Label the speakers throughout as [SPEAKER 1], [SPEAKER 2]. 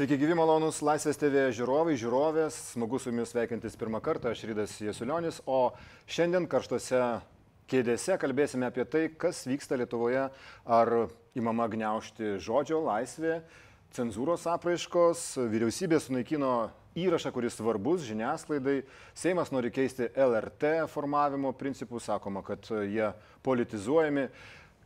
[SPEAKER 1] Sveiki gyvi malonus Laisvės TV žiūrovai, žiūrovės, smagu su jumis sveikintis pirmą kartą, aš Rydas Jesulionis, o šiandien karštose kėdėse kalbėsime apie tai, kas vyksta Lietuvoje, ar įmama gniaužti žodžio laisvė, cenzūros apraiškos, vyriausybė sunaikino įrašą, kuris svarbus žiniasklaidai, Seimas nori keisti LRT formavimo principus, sakoma, kad jie politizuojami.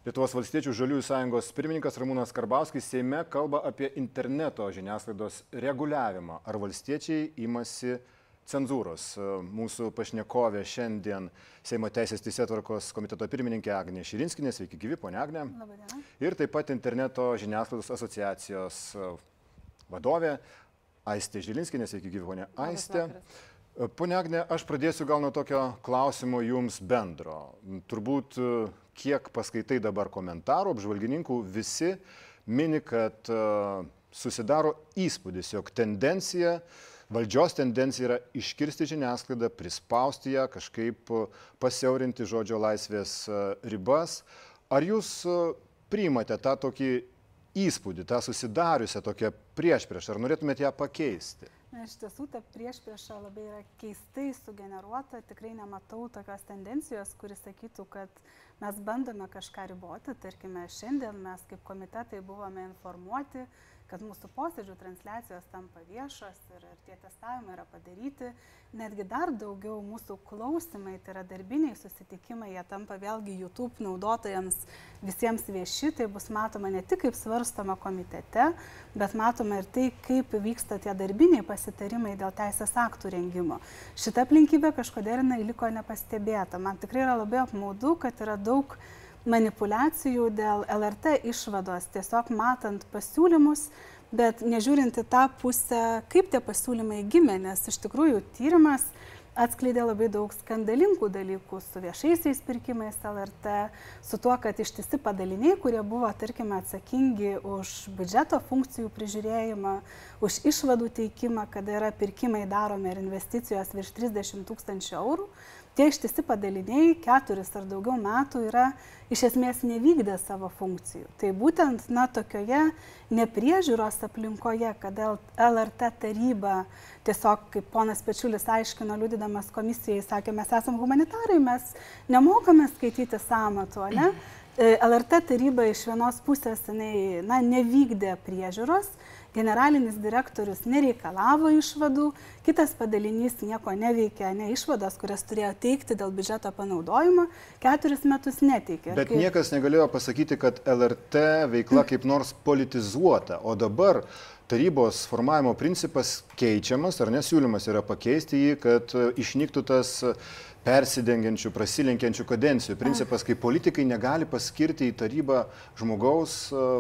[SPEAKER 1] Lietuvos valstiečių žaliųjų sąjungos pirmininkas Ramūnas Karbauskis Seime kalba apie interneto žiniasklaidos reguliavimą. Ar valstiečiai imasi cenzūros? Mūsų pašnekovė šiandien Seimo Teisės Teisėtvarkos komiteto pirmininkė Agnė Širinskinė. Sveiki gyvi, ponia Agnė. Ir taip pat interneto žiniasklaidos asociacijos vadovė Aistė Žilinskinė. Sveiki gyvi, ponia Aistė. Pone Agne, aš pradėsiu gal nuo tokio klausimo jums bendro. Turbūt kiek paskaitai dabar komentarų, apžvalgininkų visi mini, kad susidaro įspūdis, jog tendencija, valdžios tendencija yra iškirsti žiniasklaidą, prispausti ją, kažkaip pasiaurinti žodžio laisvės ribas. Ar jūs priimate tą tokį įspūdį, tą susidariusią tokią priešpriešą, ar norėtumėte ją pakeisti?
[SPEAKER 2] Na, iš tiesų, ta priešprieša labai yra keistai sugeneruota, tikrai nematau tokios tendencijos, kuris sakytų, kad mes bandome kažką riboti, tarkime, šiandien mes kaip komitetai buvome informuoti, kad mūsų posėdžių transliacijos tampa viešos ir, ir tie testavimai yra padaryti. Netgi dar daugiau mūsų klausimai, tai yra darbiniai susitikimai, jie tampa vėlgi YouTube naudotojams visiems vieši, tai bus matoma ne tik kaip svarstoma komitete, bet matoma ir tai, kaip vyksta tie darbiniai pasitarimai dėl teisės aktų rengimo. Šita aplinkybė kažkodėl jinai liko nepastebėta. Man tikrai yra labai apmaudu, kad yra daug manipulacijų dėl LRT išvados, tiesiog matant pasiūlymus, bet nežiūrint į tą pusę, kaip tie pasiūlymai gimė, nes iš tikrųjų tyrimas atskleidė labai daug skandalingų dalykų su viešaisiais pirkimais LRT, su tuo, kad ištisi padaliniai, kurie buvo, tarkime, atsakingi už biudžeto funkcijų prižiūrėjimą, už išvadų teikimą, kada yra pirkimai daromi ir investicijos virš 30 tūkstančių eurų, tie ištisi padaliniai keturis ar daugiau metų yra iš esmės nevykdę savo funkcijų. Tai būtent, na, tokioje nepriežiūros aplinkoje, kada LRT taryba tiesiog, kaip ponas Pečiulis aiškino, liudydamas komisijai, sakė, mes esame humanitarai, mes nemokame skaityti samatų, ne? LRT taryba iš vienos pusės jinai, na, nevykdė priežiūros, generalinis direktorius nereikalavo išvadų, kitas padalinys nieko neveikė, ne išvadas, kurias turėjo teikti dėl biudžeto panaudojimo, keturis metus neteikė.
[SPEAKER 1] Bet kai... niekas negalėjo pasakyti, kad LRT veikla kaip nors politizuota, o dabar tarybos formavimo principas keičiamas, ar nesiūlymas yra pakeisti jį, kad išnyktų tas persidengiančių, prasilenkiančių kadencijų. Principas, kai politikai negali paskirti į tarybą žmogaus,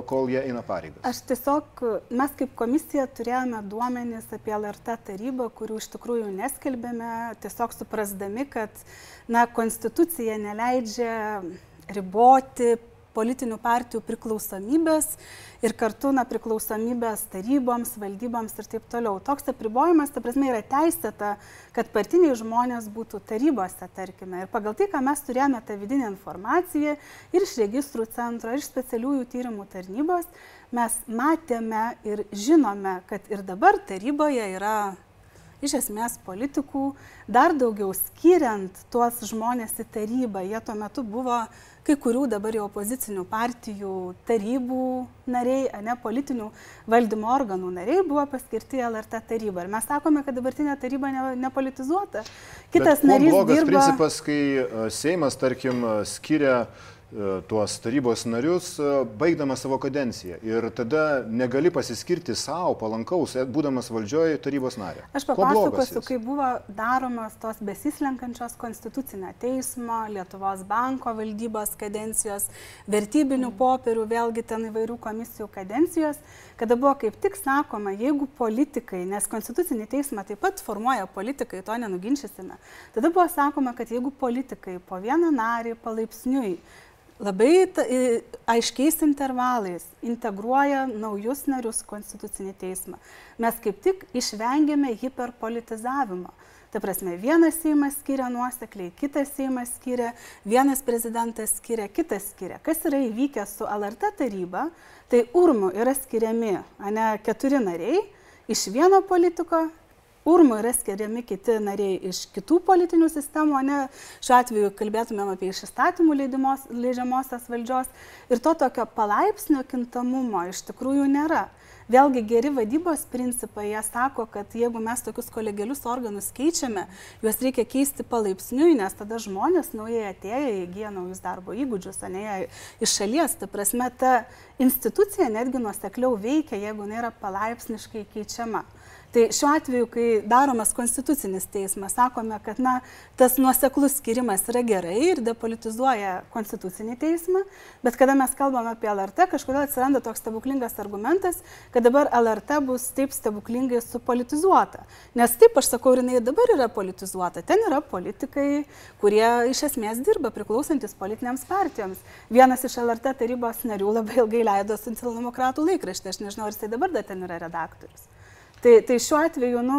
[SPEAKER 1] kol jie eina pareigas.
[SPEAKER 2] Aš tiesiog, mes kaip komisija turėjome duomenis apie LRT tarybą, kurių iš tikrųjų neskelbėme, tiesiog suprasdami, kad na, konstitucija neleidžia riboti politinių partijų priklausomybės ir kartu na, priklausomybės taryboms, valdyboms ir taip toliau. Toks apribojimas, ta prasme, yra teisėta, kad partiniai žmonės būtų tarybose, tarkime. Ir pagal tai, ką mes turėjome tą vidinę informaciją ir iš registrų centro, ir iš specialiųjų tyrimų tarnybos, mes matėme ir žinome, kad ir dabar taryboje yra iš esmės politikų, dar daugiau skiriant tuos žmonės į tarybą. Jie tuo metu buvo kai kurių dabar jau opozicinių partijų tarybų nariai, ne politinių valdymo organų nariai buvo paskirti LRT tarybą. Ir mes sakome, kad dabartinė taryba ne, nepolitizuota.
[SPEAKER 1] Kitas Bet narys. Blogas dirba... principas, kai Seimas, tarkim, skiria uh, E, tuos tarybos narius, e, baigdamas savo kadenciją. Ir tada negali pasiskirti savo palankaus, e, būdamas valdžioje tarybos narė.
[SPEAKER 2] Aš papasakosiu, kai buvo daromas tos besislenkančios konstitucinio teismo, Lietuvos banko valdybos kadencijos, vertybinių popierių, vėlgi ten įvairių komisijų kadencijos, kada buvo kaip tik sakoma, jeigu politikai, nes konstitucinį teismą taip pat formuoja politikai, to nenuginčysime, tada buvo sakoma, kad jeigu politikai po vieną narį palaipsniui labai aiškiais intervalais integruoja naujus narius konstitucinį teismą. Mes kaip tik išvengėme hiperpolitizavimo. Ta prasme, vienas Seimas skiria nuosekliai, kitas Seimas skiria, vienas prezidentas skiria, kitas skiria. Kas yra įvykę su LRT taryba, tai urmu yra skiriami ne keturi nariai, iš vieno politiko, urmų yra skiriami kiti nariai iš kitų politinių sistemų, ne šiuo atveju kalbėtumėm apie iš įstatymų leidimos, leidžiamosios valdžios ir to tokio palaipsnio kintamumo iš tikrųjų nėra. Vėlgi geri vadybos principai, jie sako, kad jeigu mes tokius kolegialius organus keičiame, juos reikia keisti palaipsniui, nes tada žmonės naujai atėję įgyja naujus darbo įgūdžius, o ne iš šalies. Ta prasme, ta institucija netgi nuosekliau veikia, jeigu nėra palaipsniškai keičiama. Tai šiuo atveju, kai daromas konstitucinis teismas, sakome, kad na, tas nuoseklus skirimas yra gerai ir depolitizuoja konstitucinį teismą, bet kada mes kalbame apie LRT, kažkodėl atsiranda toks stebuklingas argumentas, kad dabar LRT bus taip stebuklingai supolitizuota. Nes taip aš sakau, ir jinai dabar yra politizuota. Ten yra politikai, kurie iš esmės dirba priklausantis politinėms partijoms. Vienas iš LRT tarybos narių labai ilgai leido socialdemokratų laikraštį, aš nežinau, ar jisai dabar dar ten yra redaktorius. Tai, tai šiuo atveju, nu,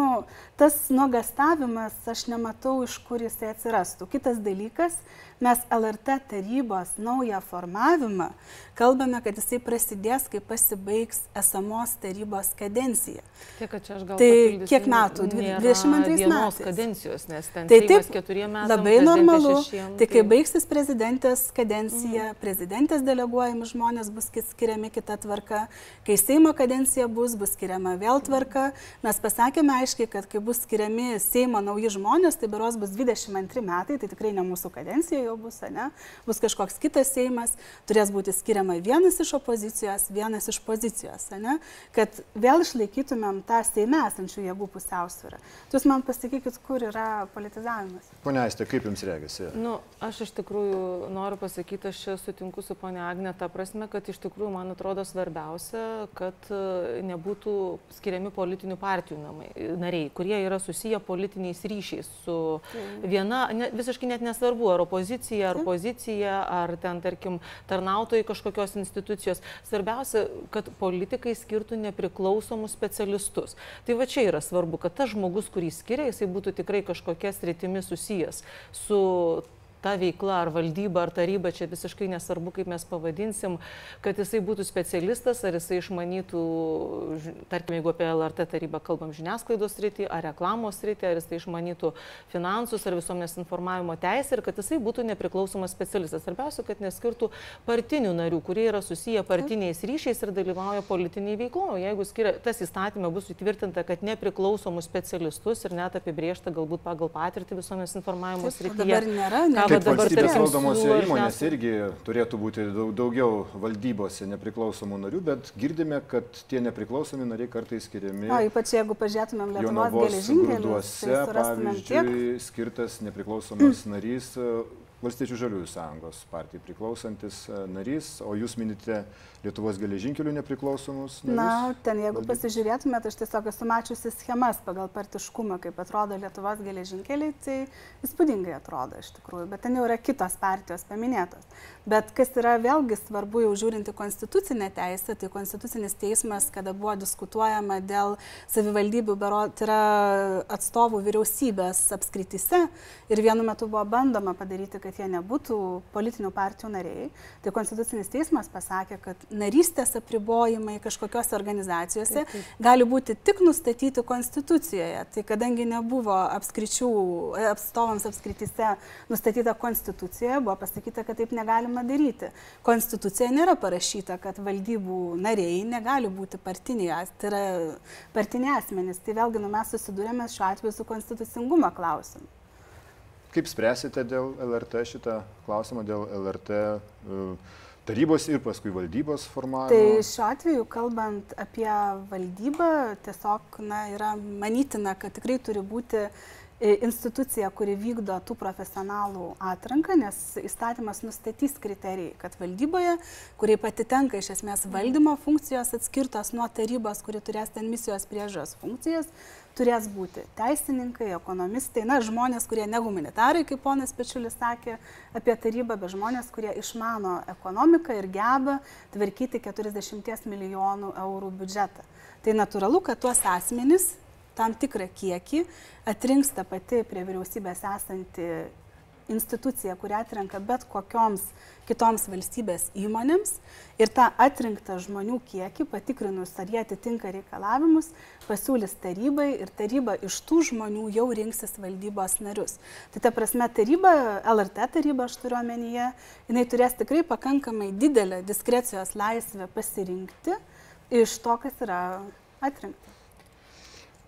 [SPEAKER 2] tas nuogastavimas, aš nematau, iš kur jisai atsirastų. Kitas dalykas, mes LRT tarybos naują formavimą kalbame, kad jisai prasidės, kai pasibaigs esamos tarybos kadencija.
[SPEAKER 3] Tiek, kad čia aš gal.
[SPEAKER 2] Tai kiek metų? 22 metais.
[SPEAKER 3] kadencijos, nes ten
[SPEAKER 2] tai taip,
[SPEAKER 3] metam.
[SPEAKER 2] Labai normalu. Šešiem, tai kai tai... baigsis prezidentės kadencija, mhm. prezidentės deleguojami žmonės bus skiriami kita tvarka, kai Seimo kadencija bus, bus skiriama vėl tvarka. Mes pasakėme aiškiai, kad kai bus skiriami Seimo nauji žmonės, tai beros bus 22 metai, tai tikrai ne mūsų kadencija jau bus, ne? Bus kažkoks kitas Seimas, turės būti skiriama vienas iš opozicijos, vienas iš pozicijos, ne? kad vėl išlaikytumėm tą Seime esančių jėgų pusiausvyrą. Jūs man pasakykit, kur yra politizavimas.
[SPEAKER 1] Pone Aistė, kaip jums regisi?
[SPEAKER 3] Nu, aš iš tikrųjų noriu pasakyti, aš sutinku su ponia Agne, ta prasme, kad iš tikrųjų man atrodo svarbiausia, kad e, nebūtų skiriami politinių partijų namai, nariai, kurie yra susiję politiniais ryšiais su viena, ne, visiškai net nesvarbu, ar opozicija, ar pozicija, ar ten, tarkim, tarnautojai kažkokios institucijos. Svarbiausia, kad politikai skirtų nepriklausomus specialistus. Tai va čia yra svarbu, kad tas žmogus, kurį skiria, jisai būtų tikrai kažkokia sritimi susijęs su ta veikla, ar valdyba, ar taryba, čia visiškai nesvarbu, kaip mes pavadinsim, kad jisai būtų specialistas, ar jisai išmanytų, tarkim, jeigu apie LRT tarybą kalbam žiniasklaidos rytį, ar reklamos rytį, ar jisai išmanytų finansus, ar visuomenės informavimo teisę ir kad jisai būtų nepriklausomas specialistas. Svarbiausia, kad neskirtų partinių narių, kurie yra susiję partiniais ryšiais ir dalyvauja politiniai veikloje. Jeigu skiria, tas įstatymė bus įtvirtinta, kad nepriklausomus specialistus ir net apibriešta galbūt pagal patirtį visuomenės informavimo srityje.
[SPEAKER 2] Dabar nėra, nėra
[SPEAKER 1] Kaip dabar valstybės valdomose įmonės irgi turėtų būti daugiau valdybose nepriklausomų narių, bet girdime, kad tie nepriklausomi nariai kartais skiriami.
[SPEAKER 2] O ypač jeigu pažiūrėtumėm Lietuvos geležinkelius. Tai
[SPEAKER 1] pavyzdžiui, tiek... skirtas nepriklausomas narys Valstiečių žaliųjų sąjungos partijai priklausantis narys, o jūs minite Lietuvos geležinkelių nepriklausomus? Narius?
[SPEAKER 2] Na, ten jeigu Valdy... pasižiūrėtumėte, aš tiesiog esu mačiusi schemas pagal partiškumą, kaip atrodo Lietuvos geležinkeliai, tai įspūdingai atrodo iš tikrųjų, bet ten jau yra kitos partijos paminėtos. Bet kas yra vėlgi svarbu jau žiūrinti konstitucinę teisę, tai konstitucinis teismas, kada buvo diskutuojama dėl savivaldybių, bero, tai yra atstovų vyriausybės apskrityse ir vienu metu buvo bandoma padaryti, kad jie nebūtų politinių partijų nariai, tai konstitucinis teismas pasakė, kad narystės apribojimai kažkokiose organizacijose taip, taip. gali būti tik nustatyti konstitucijoje. Tai kadangi nebuvo apskričių, atstovams apskrityse nustatyta konstitucijoje, buvo pasakyta, kad taip negalima daryti. Konstitucija nėra parašyta, kad valdybų nariai negali būti partiniai, tai yra partiniai asmenys. Tai vėlgi nu, mes susidūrėme šiuo atveju su konstitucingumo klausimu.
[SPEAKER 1] Kaip spręsite dėl LRT šitą klausimą, dėl LRT uh, tarybos ir paskui valdybos formavimo.
[SPEAKER 2] Tai šiuo atveju, kalbant apie valdybą, tiesiog na, yra manytina, kad tikrai turi būti e, institucija, kuri vykdo tų profesionalų atranką, nes įstatymas nustatys kriterijai, kad valdyboje, kuriai patitenka iš esmės valdymo funkcijos atskirtos nuo tarybos, kuri turės ten misijos priežos funkcijas, turės būti teisininkai, ekonomistai, na, žmonės, kurie ne humanitarai, kaip ponas Pečiulis sakė apie tarybą, bet žmonės, kurie išmano ekonomiką ir geba tvarkyti 40 milijonų eurų biudžetą. Tai natūralu, kad tuos asmenys tam tikrą kiekį atrinks tą pati prie vyriausybės esanti institucija, kurią atrenka bet kokioms kitoms valstybės įmonėms ir tą atrinktą žmonių kiekį, patikrinus, ar jie atitinka reikalavimus, pasiūlys tarybai ir taryba iš tų žmonių jau rinksis valdybos narius. Tai ta prasme, taryba, LRT taryba, aš turiu omenyje, jinai turės tikrai pakankamai didelę diskrecijos laisvę pasirinkti iš to, kas yra atrinkta.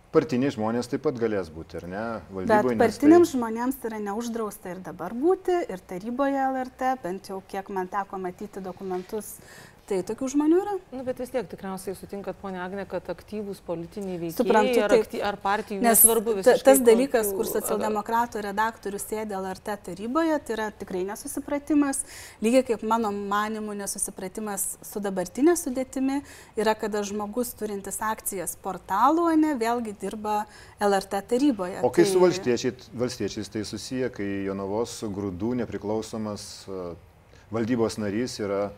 [SPEAKER 1] Partiniai žmonės taip pat galės būti, ar ne?
[SPEAKER 2] Valdyboje, Bet partiniams tai... žmonėms yra neuždrausta ir dabar būti, ir taryboje LRT, bent jau kiek man teko matyti dokumentus Tai tokių žmonių yra.
[SPEAKER 3] Nu, bet vis tiek tikriausiai sutinkat, ponia Agne, kad aktyvūs politiniai veikėjai Suprantu, ar, akty, ar partijų nesvarbu
[SPEAKER 2] visiškai. Tas dalykas, kur socialdemokratų redaktorius sėdė LRT taryboje, tai yra tikrai nesusipratimas. Lygiai kaip mano manimu nesusipratimas su dabartinė sudėtimi yra, kada žmogus turintis akcijas portalų, ne, vėlgi dirba LRT taryboje.
[SPEAKER 1] O kai tai... su valstiečiais, valstiečiais tai susiję, kai Jonavos grūdų nepriklausomas valdybos narys yra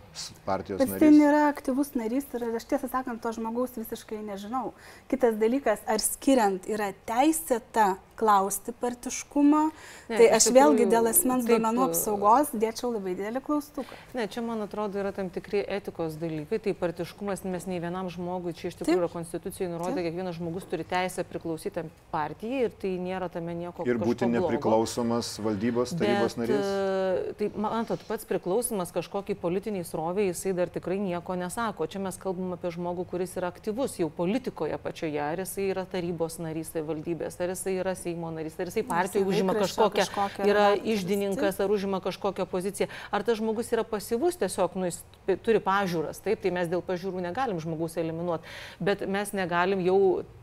[SPEAKER 1] partijos
[SPEAKER 2] Bet
[SPEAKER 1] narys.
[SPEAKER 2] Bet tai nėra aktyvus narys ir aš tiesą sakant, to žmogaus visiškai nežinau. Kitas dalykas, ar skiriant yra teisėta klausti partiškumo, ne, tai aš tikrųjų, vėlgi dėl asmens duomenų apsaugos dėčiau labai didelį klaustuką.
[SPEAKER 3] Ne, čia man atrodo yra tam tikri etikos dalykai, tai partiškumas mes nei vienam žmogui, čia iš tikrųjų yra konstitucijoje nurodyta, kiekvienas žmogus turi teisę priklausyti partijai ir tai nėra tame nieko.
[SPEAKER 1] Ir būti nepriklausomas valdybos tarybos Bet, narys.
[SPEAKER 3] E, tai man atrodo, pats priklausimas kažkokiai politiniai sroviai, jisai dar tikrai nieko nesako. Čia mes kalbam apie žmogų, kuris yra aktyvus jau politikoje pačioje, ar jisai yra tarybos narys valdybės, ar jisai yra Seimo narys, ar jisai partijoje užima kažkokią, kažkokią yra išdininkas, ar užima kažkokią poziciją, ar tas žmogus yra pasyvus, tiesiog nu, jis turi pažiūras, taip, tai mes dėl pažiūrų negalim žmogus eliminuoti, bet mes negalim jau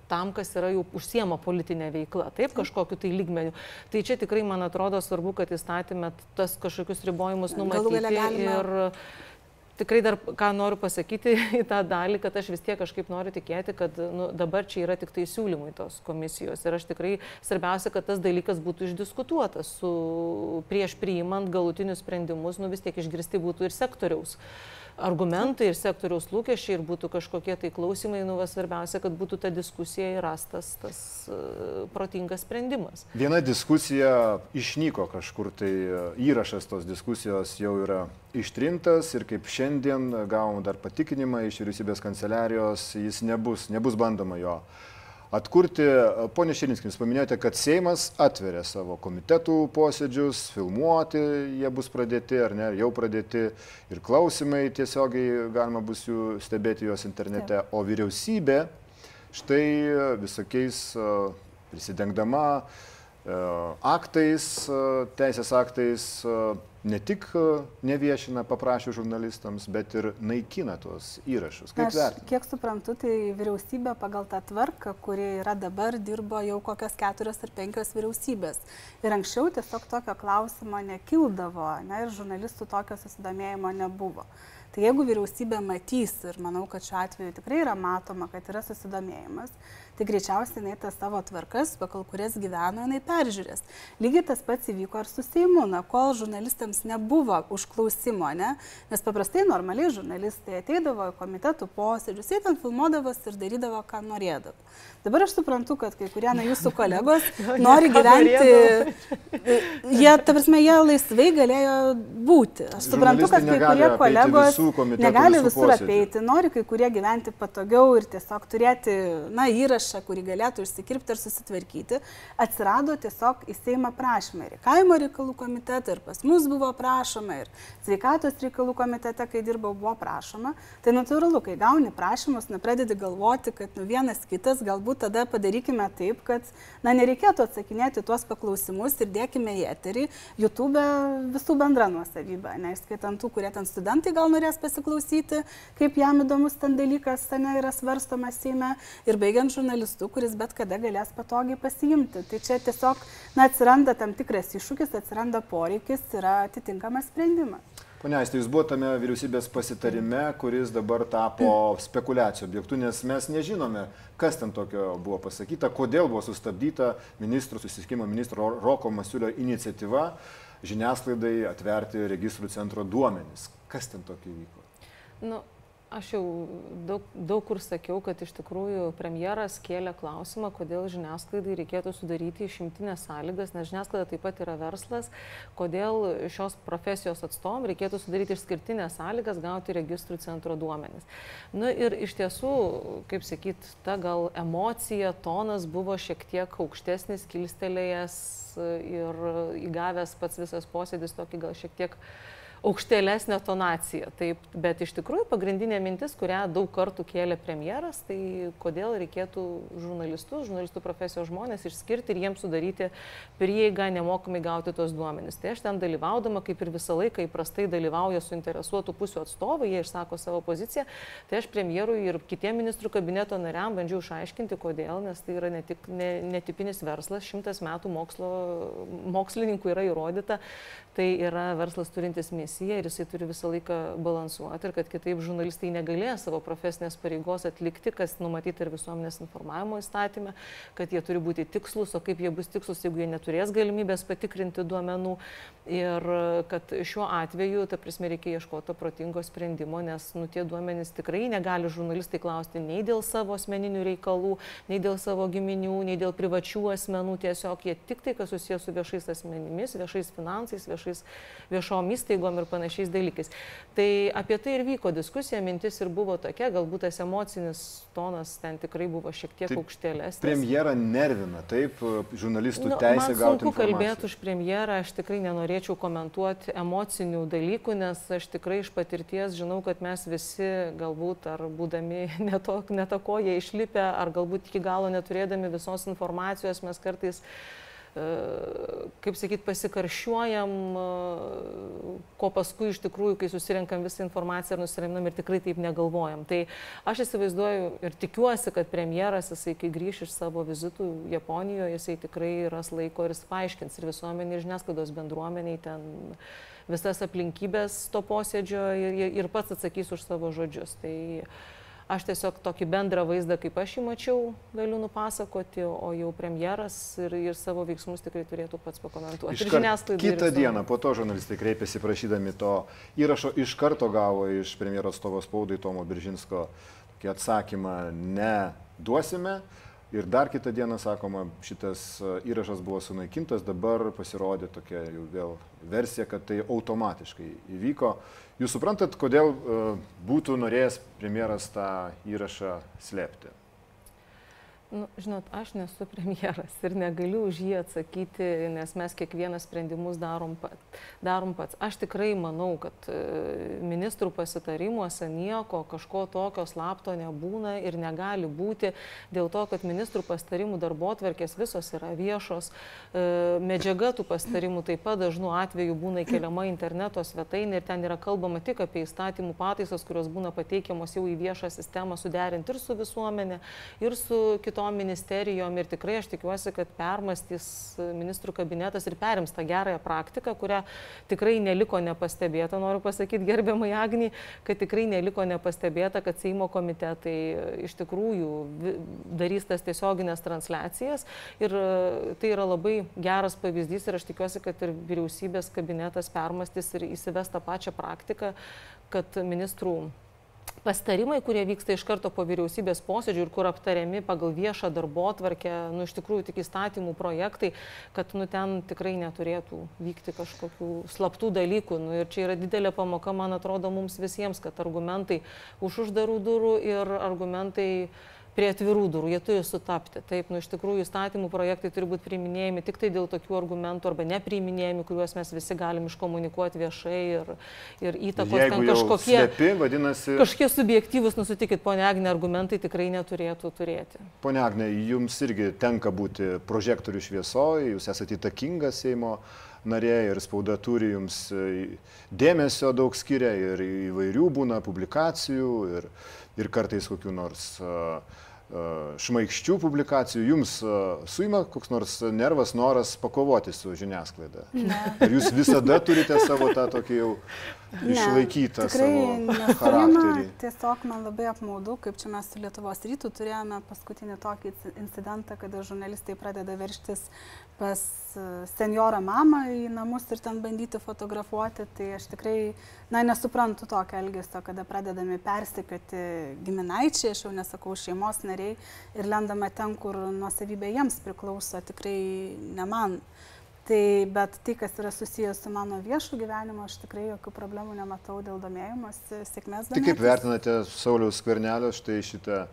[SPEAKER 3] tam, kas yra jau užsiema politinė veikla, taip, kažkokiu tai lygmeniu. Tai čia tikrai, man atrodo, svarbu, kad įstatymė tas kažkokius ribojimus numatyti ir tikrai dar ką noriu pasakyti į tą dalį, kad aš vis tiek kažkaip noriu tikėti, kad nu, dabar čia yra tik tai siūlymai tos komisijos. Ir aš tikrai svarbiausia, kad tas dalykas būtų išdiskutuotas su prieš priimant galutinius sprendimus, nu vis tiek išgirsti būtų ir sektoriaus. Uh, argumentai ir sektoriaus lūkesčiai ir būtų kažkokie tai klausimai, nu, svarbiausia, kad būtų ta diskusija ir rastas tas uh, protingas sprendimas.
[SPEAKER 1] Viena diskusija išnyko kažkur, tai e, įrašas tos diskusijos jau yra ištrintas ir kaip šiandien gavom dar patikinimą iš vyriausybės kanceliarijos, jis nebus, nebus bandoma jo atkurti. Pone Širinskis, paminėjote, kad Seimas atveria savo komitetų posėdžius, filmuoti jie bus pradėti ar ne, jau pradėti. Ir klausimai tiesiogiai galima bus jų stebėti juos internete, o vyriausybė štai visokiais prisidengdama aktais, teisės aktais ne tik e, neviešina paprašė žurnalistams, bet ir naikina tuos įrašus. Kaip vertinate?
[SPEAKER 2] Kiek suprantu, tai vyriausybė pagal tą tvarką, kuri yra dabar, dirbo jau kokios keturios ar penkios vyriausybės. Ir anksčiau tiesiog tokio klausimo nekildavo, ne, ir žurnalistų tokio susidomėjimo nebuvo. Tai jeigu vyriausybė matys, ir manau, kad šiuo atveju tikrai yra matoma, kad yra susidomėjimas, tai greičiausiai jinai tas savo tvarkas, pagal kurias gyveno, jinai peržiūrės. Lygiai tas pats įvyko ir su Seimu, na, kol žurnalistams nebuvo užklausimo, ne? nes paprastai normaliai žurnalistai ateidavo į komitetų posėdžius, jie ten filmuodavosi ir darydavo, ką norėdavo. Dabar aš suprantu, kad kai kurie na jūsų kolegos nori gyventi, jie, ta prasme, jie laisvai galėjo būti. Aš suprantu, kad kai kurie kolegos negali visur apeiti, nori kai kurie gyventi patogiau ir tiesiog turėti, na, įrašą kurį galėtų išsikirpti ir susitvarkyti, atsirado tiesiog į Seimą prašymą. Ir kaimo reikalų komitetą, ir pas mus buvo prašoma, ir sveikatos reikalų komitete, kai dirbau, buvo prašoma. Tai natūralu, kai gauni prašymus, nepradedi galvoti, kad nu vienas kitas, galbūt tada padarykime taip, kad na, nereikėtų atsakinėti tuos paklausimus ir dėkime į eterį YouTube visų bendrą nuosavybę, neiskaitant tų, kurie ten studentai gal norės pasiklausyti, kaip jam įdomus ten dalykas ten yra svarstomas Seime ir baigiant žurnalistu, kuris bet kada galės patogiai pasiimti. Tai čia tiesiog na, atsiranda tam tikras iššūkis, atsiranda poreikis, yra atitinkamas sprendimas.
[SPEAKER 1] Pone Aistė, jūs buvote tame vyriausybės pasitarime, kuris dabar tapo spekulacijų objektu, nes mes nežinome, kas ten tokio buvo pasakyta, kodėl buvo sustabdyta ministrų susiskimo ministro Roko Masiulio iniciatyva žiniasklaidai atverti registrų centro duomenis. Kas ten tokio įvyko?
[SPEAKER 3] Nu, Aš jau daug, daug kur sakiau, kad iš tikrųjų premjeras kėlė klausimą, kodėl žiniasklaidai reikėtų sudaryti išimtinės sąlygas, nes žiniasklaida taip pat yra verslas, kodėl šios profesijos atstovom reikėtų sudaryti išskirtinės sąlygas gauti registrų centro duomenis. Na nu, ir iš tiesų, kaip sakyt, ta gal emocija, tonas buvo šiek tiek aukštesnis, kilstelėjęs ir įgavęs pats visas posėdis tokį gal šiek tiek aukštelesnę tonaciją. Taip, bet iš tikrųjų pagrindinė mintis, kurią daug kartų kėlė premjeras, tai kodėl reikėtų žurnalistus, žurnalistų profesijos žmonės išskirti ir jiems sudaryti prieigą nemokamai gauti tos duomenys. Tai aš ten dalyvaudama, kaip ir visą laiką įprastai dalyvauja suinteresuotų pusių atstovai, jie išsako savo poziciją, tai aš premjerui ir kitiem ministrų kabineto nariam bandžiau išaiškinti, kodėl, nes tai yra netik, ne, netipinis verslas, šimtas metų mokslo, mokslininkų yra įrodyta, tai yra verslas turintis misiją ir jisai turi visą laiką balansuoti ir kad kitaip žurnalistai negalės savo profesinės pareigos atlikti, kas numatyta ir visuomenės informavimo įstatymė, kad jie turi būti tikslus, o kaip jie bus tikslus, jeigu jie neturės galimybės patikrinti duomenų. Ir kad šiuo atveju, ta prasme, reikia ieškoti protingo sprendimo, nes nu, tie duomenys tikrai negali žurnalistai klausti nei dėl savo asmeninių reikalų, nei dėl savo giminių, nei dėl privačių asmenų, tiesiog. Jie tik tai, kas susijęs su viešais asmenimis, viešais finansais, viešais, viešom įstaigom ir panašiais dalykais. Tai apie tai ir vyko diskusija, mintis ir buvo tokia, galbūt tas emocinis tonas ten tikrai buvo šiek tiek taip, aukštėlesnis.
[SPEAKER 1] Premjera nervina, taip, žurnalistų nu, teisė gauti.
[SPEAKER 3] Sunku kalbėti už premjerą, aš tikrai nenorėčiau komentuoti emocinių dalykų, nes aš tikrai iš patirties žinau, kad mes visi galbūt ar būdami netakoje išlipę, ar galbūt iki galo neturėdami visos informacijos, mes kartais kaip sakyt, pasikaršiuojam, ko paskui iš tikrųjų, kai susirenkam visą informaciją ir nusiraminam ir tikrai taip negalvojam. Tai aš įsivaizduoju ir tikiuosi, kad premjeras, jisai, kai grįš iš savo vizitų Japonijoje, jisai tikrai ras laiko ir jis paaiškins ir visuomenį, ir žiniasklaidos bendruomeniai ten visas aplinkybės to posėdžio ir, ir pats atsakys už savo žodžius. Tai, uh, Aš tiesiog tokį bendrą vaizdą, kaip aš jį mačiau, galiu nupasakoti, o jau premjeras ir, ir savo veiksmus tikrai turėtų pats pakomentuoti.
[SPEAKER 1] Ir žiniasklaida. Kitą dieną po to žurnalistai kreipėsi prašydami to įrašo, iš karto gavo iš premjero atstovo spaudai Tomo Biržinsko tokį atsakymą, ne duosime. Ir dar kitą dieną, sakoma, šitas e, įrašas buvo sunaikintas, dabar pasirodė tokia jau vėl versija, kad tai automatiškai įvyko. Jūs suprantat, kodėl e, būtų norėjęs premjeras tą įrašą slėpti?
[SPEAKER 3] Nu, žinot, aš nesu premjeras ir negaliu už jį atsakyti, nes mes kiekvieną sprendimus darom, pat, darom pats. Aš tikrai manau, kad e, ministrų pasitarimuose nieko kažko tokio slapto nebūna ir negali būti dėl to, kad ministrų pasitarimų darbo atverkės visos yra viešos. E, medžiaga tų pasitarimų taip pat dažnu atveju būna įkeliama interneto svetainė ir ten yra kalbama tik apie įstatymų pataisas, kurios būna pateikiamos jau į viešą sistemą suderinti ir su visuomenė, ir su kitu kitom ministerijom ir tikrai aš tikiuosi, kad permastys ministrų kabinetas ir perims tą gerąją praktiką, kurią tikrai neliko nepastebėta, noriu pasakyti gerbiamai Agniai, kad tikrai neliko nepastebėta, kad Seimo komitetai iš tikrųjų darys tas tiesioginės transliacijas. Ir tai yra labai geras pavyzdys ir aš tikiuosi, kad ir vyriausybės kabinetas permastys ir įsives tą pačią praktiką, kad ministrų pasitarimai, kurie vyksta iš karto po vyriausybės posėdžių ir kur aptariami pagal viešą darbo tvarkę, nu iš tikrųjų tik įstatymų projektai, kad nu ten tikrai neturėtų vykti kažkokių slaptų dalykų. Nu, ir čia yra didelė pamoka, man atrodo, mums visiems, kad argumentai už uždarų durų ir argumentai prie atvirų durų, jie turi sutapti. Taip, nu iš tikrųjų įstatymų projektai turi būti priiminėjami tik tai dėl tokių argumentų arba nepriiminėjami, kuriuos mes visi galim iškomunikuoti viešai ir, ir įtakos
[SPEAKER 1] Jeigu ten kažkokie, slepi, vadinasi...
[SPEAKER 3] kažkokie subjektyvus, nusitikit, ponia Agne, argumentai tikrai neturėtų turėti.
[SPEAKER 1] Pone Agne, jums irgi tenka būti prožektorių šviesoje, jūs esate įtakingas Seimo narė ir spauda turi jums dėmesio daug skiria ir įvairių būna publikacijų ir, ir kartais kokiu nors uh, šmaikščių publikacijų, jums suima koks nors nervas, noras pakovoti su žiniasklaida. Ne. Ir jūs visada turite savo tą tokį jau išlaikytą
[SPEAKER 2] tikrai
[SPEAKER 1] savo charakterį.
[SPEAKER 2] tiesiog man labai apmaudu, kaip čia mes su Lietuvos rytų turėjome paskutinį tokį incidentą, kada žurnalistai pradeda verštis pas e, senjorą mamą į namus ir ten bandyti fotografuoti, tai aš tikrai, na, nesuprantu tokio elgesio, kada pradedami persekioti giminaičiai, aš jau nesakau šeimos nariai ir lendama ten, kur nuosavybė jiems priklauso, tikrai ne man. Tai, bet tai, kas yra susijęs su mano viešu gyvenimu, aš tikrai jokių problemų nematau dėl domėjimas, sėkmės.
[SPEAKER 1] Tai kaip vertinate Sauliaus skvernelio štai šitą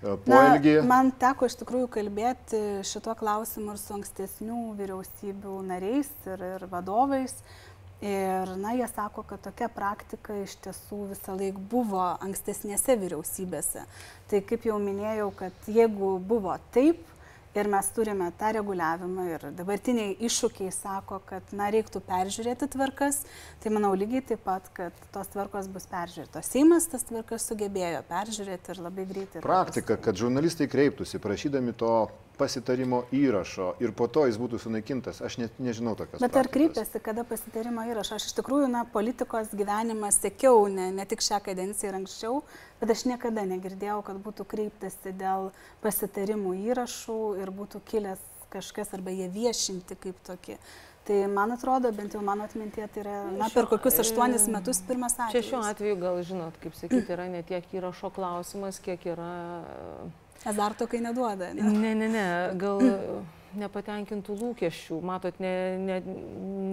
[SPEAKER 1] poelgį.
[SPEAKER 2] Na, man teko iš tikrųjų kalbėti šito klausimu ir su ankstesnių vyriausybių nariais ir, ir vadovais. Ir, na, jie sako, kad tokia praktika iš tiesų visą laiką buvo ankstesnėse vyriausybėse. Tai kaip jau minėjau, kad jeigu buvo taip, ir mes turime tą reguliavimą ir dabartiniai iššūkiai sako, kad na, reiktų peržiūrėti tvarkas, tai manau lygiai taip pat, kad tos tvarkos bus peržiūrėtos. Seimas tas tvarkas sugebėjo peržiūrėti ir labai greitai.
[SPEAKER 1] Praktika, kad žurnalistai kreiptųsi prašydami to pasitarimo įrašo ir po to jis būtų sunaikintas. Aš net nežinau tokios.
[SPEAKER 2] Bet ar kreipėsi, kada pasitarimo įrašo? Aš iš tikrųjų, na, politikos gyvenimą sekiau, ne, ne tik šią kadenciją ir anksčiau, bet aš niekada negirdėjau, kad būtų kreiptasi dėl pasitarimų įrašų ir būtų kilęs kažkas arba jie viešinti kaip tokie. Tai man atrodo, bent jau mano atmintie, tai yra na, per kokius aštuonis metus pirmas atvejis.
[SPEAKER 3] Čia šiuo atveju gal žinot, kaip sakyti, yra ne tiek įrašo klausimas, kiek yra
[SPEAKER 2] Azarto, kai neduoda. Ne,
[SPEAKER 3] ne, ne, ne gal nepatenkintų lūkesčių, matot, ne, ne,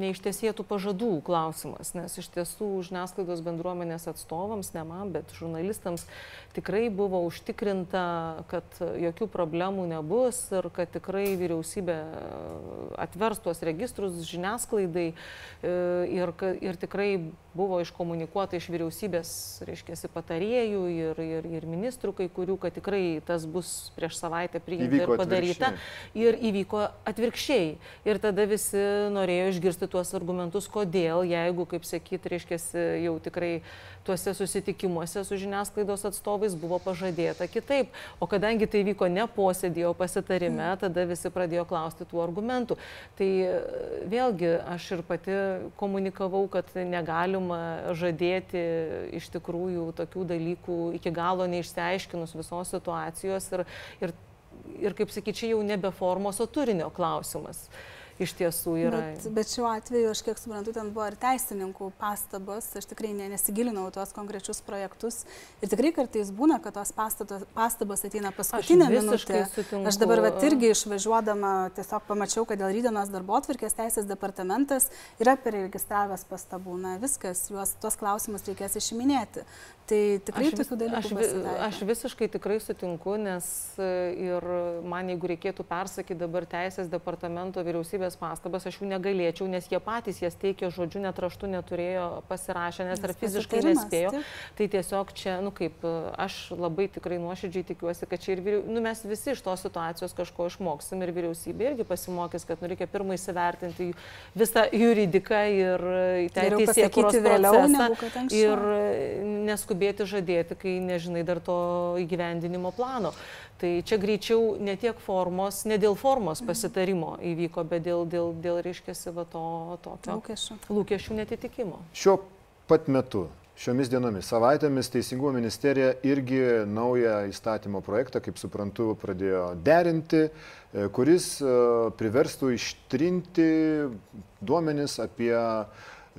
[SPEAKER 3] neištesėtų pažadų klausimas, nes iš tiesų žiniasklaidos bendruomenės atstovams, ne man, bet žurnalistams tikrai buvo užtikrinta, kad jokių problemų nebus ir kad tikrai vyriausybė atvers tuos registrus žiniasklaidai e, ir, ir tikrai buvo iškomunikuota iš vyriausybės, reiškia, patarėjų ir, ir, ir ministrų kai kurių, kad tikrai tas bus prieš savaitę priimta ir padaryta. Ir įvyko vyko atvirkščiai. Ir tada visi norėjo išgirsti tuos argumentus, kodėl, jeigu, kaip sakyt, reiškia, jau tikrai tuose susitikimuose su žiniasklaidos atstovais buvo pažadėta kitaip. O kadangi tai vyko ne posėdėje, o pasitarime, mm. tada visi pradėjo klausti tų argumentų. Tai vėlgi aš ir pati komunikavau, kad negalima žadėti iš tikrųjų tokių dalykų iki galo neišsiaiškinus visos situacijos ir, ir ir kaip sakyt, čia jau nebe formos, o turinio klausimas iš tiesų yra.
[SPEAKER 2] Bet, bet šiuo atveju, aš kiek suprantu, ten buvo ir teisininkų pastabos, aš tikrai ne, nesigilinau tuos konkrečius projektus. Ir tikrai kartais būna, kad tos pastatos, pastabos ateina paskutinę minutę. Sutinku. Aš dabar vat, irgi išvažiuodama tiesiog pamačiau, kad dėl rydienos darbo atvirkės teisės departamentas yra perregistravęs pastabų. Na viskas, juos tuos klausimus reikės išiminėti. Tai tikrai aš, tokių dalykų.
[SPEAKER 3] Aš, pasitaiko. aš visiškai tikrai sutinku, nes e, ir man, jeigu reikėtų persakyti dabar Teisės departamento vyriausybės pastabas, aš jų negalėčiau, nes jie patys jas teikė žodžiu, net raštu neturėjo pasirašę, nes ar fiziškai nespėjo. Taip. Tai tiesiog čia, nu kaip, aš labai tikrai nuoširdžiai tikiuosi, kad čia ir vyriau, nu, mes visi iš tos situacijos kažko išmoksim ir vyriausybė irgi pasimokys, kad nu, reikia pirmai įsivertinti visą juridiką ir teisės procesą. Ir neskubėti skubėti žadėti, kai nežinai dar to įgyvendinimo plano. Tai čia greičiau ne tiek formos, ne dėl formos pasitarimo įvyko, bet dėl, dėl, dėl reiškiasi, va to tokio lūkesčių, lūkesčių netitikimo.
[SPEAKER 1] Šiuo pat metu Šiomis dienomis, savaitėmis Teisingumo ministerija irgi naują įstatymo projektą, kaip suprantu, pradėjo derinti, e, kuris e, priverstų ištrinti duomenis apie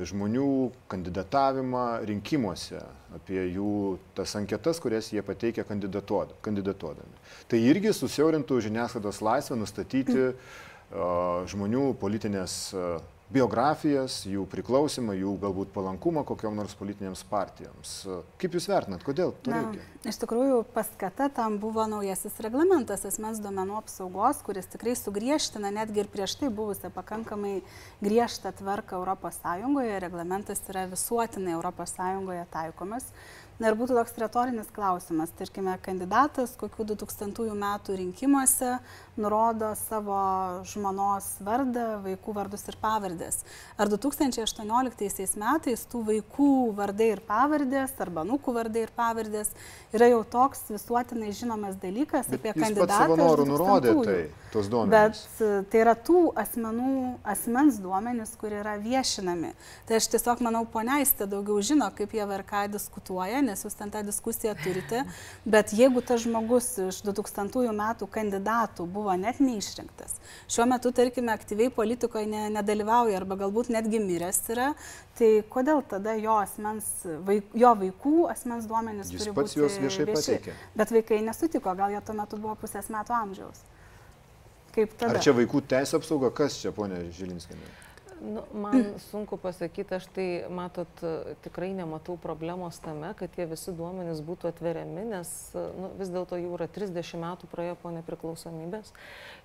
[SPEAKER 1] žmonių kandidatavimą rinkimuose, apie jų tas anketas, kurias jie pateikia kandidatuodami. Tai irgi susiaurintų žiniasklaidos laisvę nustatyti uh, žmonių politinės uh, biografijas, jų priklausimą, jų galbūt palankumą kokiam nors politinėms partijoms. Kaip Jūs vertinat, kodėl to Na, reikia?
[SPEAKER 2] Iš tikrųjų, paskata tam buvo naujasis reglamentas asmens duomenų apsaugos, kuris tikrai sugriežtina netgi ir prieš tai buvusią pakankamai griežtą tvarką ES. Reglamentas yra visuotinai ES taikomas. Na ir būtų toks retorinis klausimas, tarkime, kandidatas kokių 2000 metų rinkimuose nurodo savo žmonos vardą, vaikų vardus ir pavardės. Ar 2018 metais tų vaikų vardai ir pavardės, arba nukų vardai ir pavardės yra jau toks visuotinai žinomas dalykas
[SPEAKER 1] Bet
[SPEAKER 2] apie kandidatą.
[SPEAKER 1] savo norų
[SPEAKER 2] 2000-ųjų.
[SPEAKER 1] nurodė tai, tos duomenys.
[SPEAKER 2] Bet tai yra tų asmenų, asmens duomenys, kurie yra viešinami. Tai aš tiesiog manau, poneistė daugiau žino, kaip jie VRK diskutuoja, nes jūs ten tą diskusiją turite. Bet jeigu tas žmogus iš 2000 metų kandidatų buvo net neišrinktas, šiuo metu, tarkime, aktyviai politikoje ne, nedalyvauja arba galbūt netgi miręs yra, tai kodėl tada jo, asmens, vaik, jo vaikų asmens duomenys
[SPEAKER 1] Jis
[SPEAKER 2] turi
[SPEAKER 1] pats
[SPEAKER 2] būti
[SPEAKER 1] juos viešai pateikė.
[SPEAKER 2] Bet vaikai nesutiko, gal jie tuo metu buvo pusės metų amžiaus.
[SPEAKER 1] Ar čia vaikų teisų apsauga, kas čia, ponė Žilinskinė?
[SPEAKER 3] Nu, man sunku pasakyti, aš tai, matot, tikrai nematau problemos tame, kad tie visi duomenys būtų atveriami, nes nu, vis dėlto jau yra 30 metų praėjo po nepriklausomybės.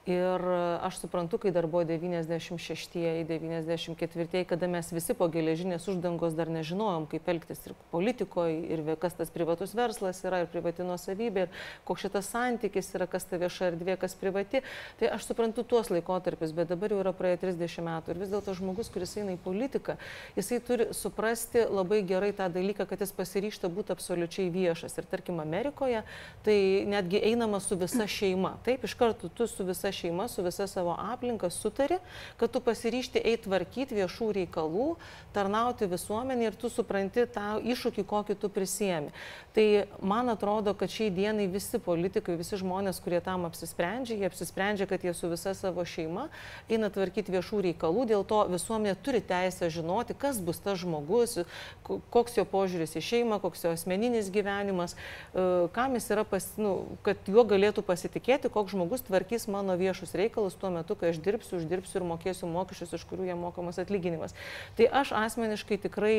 [SPEAKER 3] Ir aš suprantu, kai dar buvo 96-ieji, 94-ieji, kada mes visi po geležinės uždangos dar nežinojom, kaip elgtis ir politikoje, ir kas tas privatus verslas yra, ir privati nuosavybė, ir koks šitas santykis yra, kas ta vieša erdvė, kas privati. Tai aš suprantu tuos laikotarpius, bet dabar jau yra praėję 30 metų. Ir vis dėlto žmogus, kuris eina į politiką, jisai turi suprasti labai gerai tą dalyką, kad jis pasiryšta būti absoliučiai viešas. Ir tarkim, Amerikoje tai netgi einama su visa šeima. Taip, iš karto tu su visa šeima, su visa savo aplinka sutari, kad tu pasiryšti eiti tvarkyti viešų reikalų, tarnauti visuomenį ir tu supranti tą iššūkį, kokį tu prisėmi. Tai man atrodo, kad šiai dienai visi politikai, visi žmonės, kurie tam apsisprendžia, jie apsisprendžia, kad jie su visa savo šeima eina tvarkyti viešų reikalų, dėl to visuomenė turi teisę žinoti, kas bus tas žmogus, ko- koks jo požiūris į šeimą, koks jo asmeninis gyvenimas, e, kam jis yra, pas, nu, kad juo galėtų pasitikėti, koks žmogus tvarkys mano viešus reikalus tuo metu, kai aš dirbsiu, uždirbsiu ir mokėsiu mokesčius, iš kurių jam mokamas atlyginimas. Tai aš asmeniškai tikrai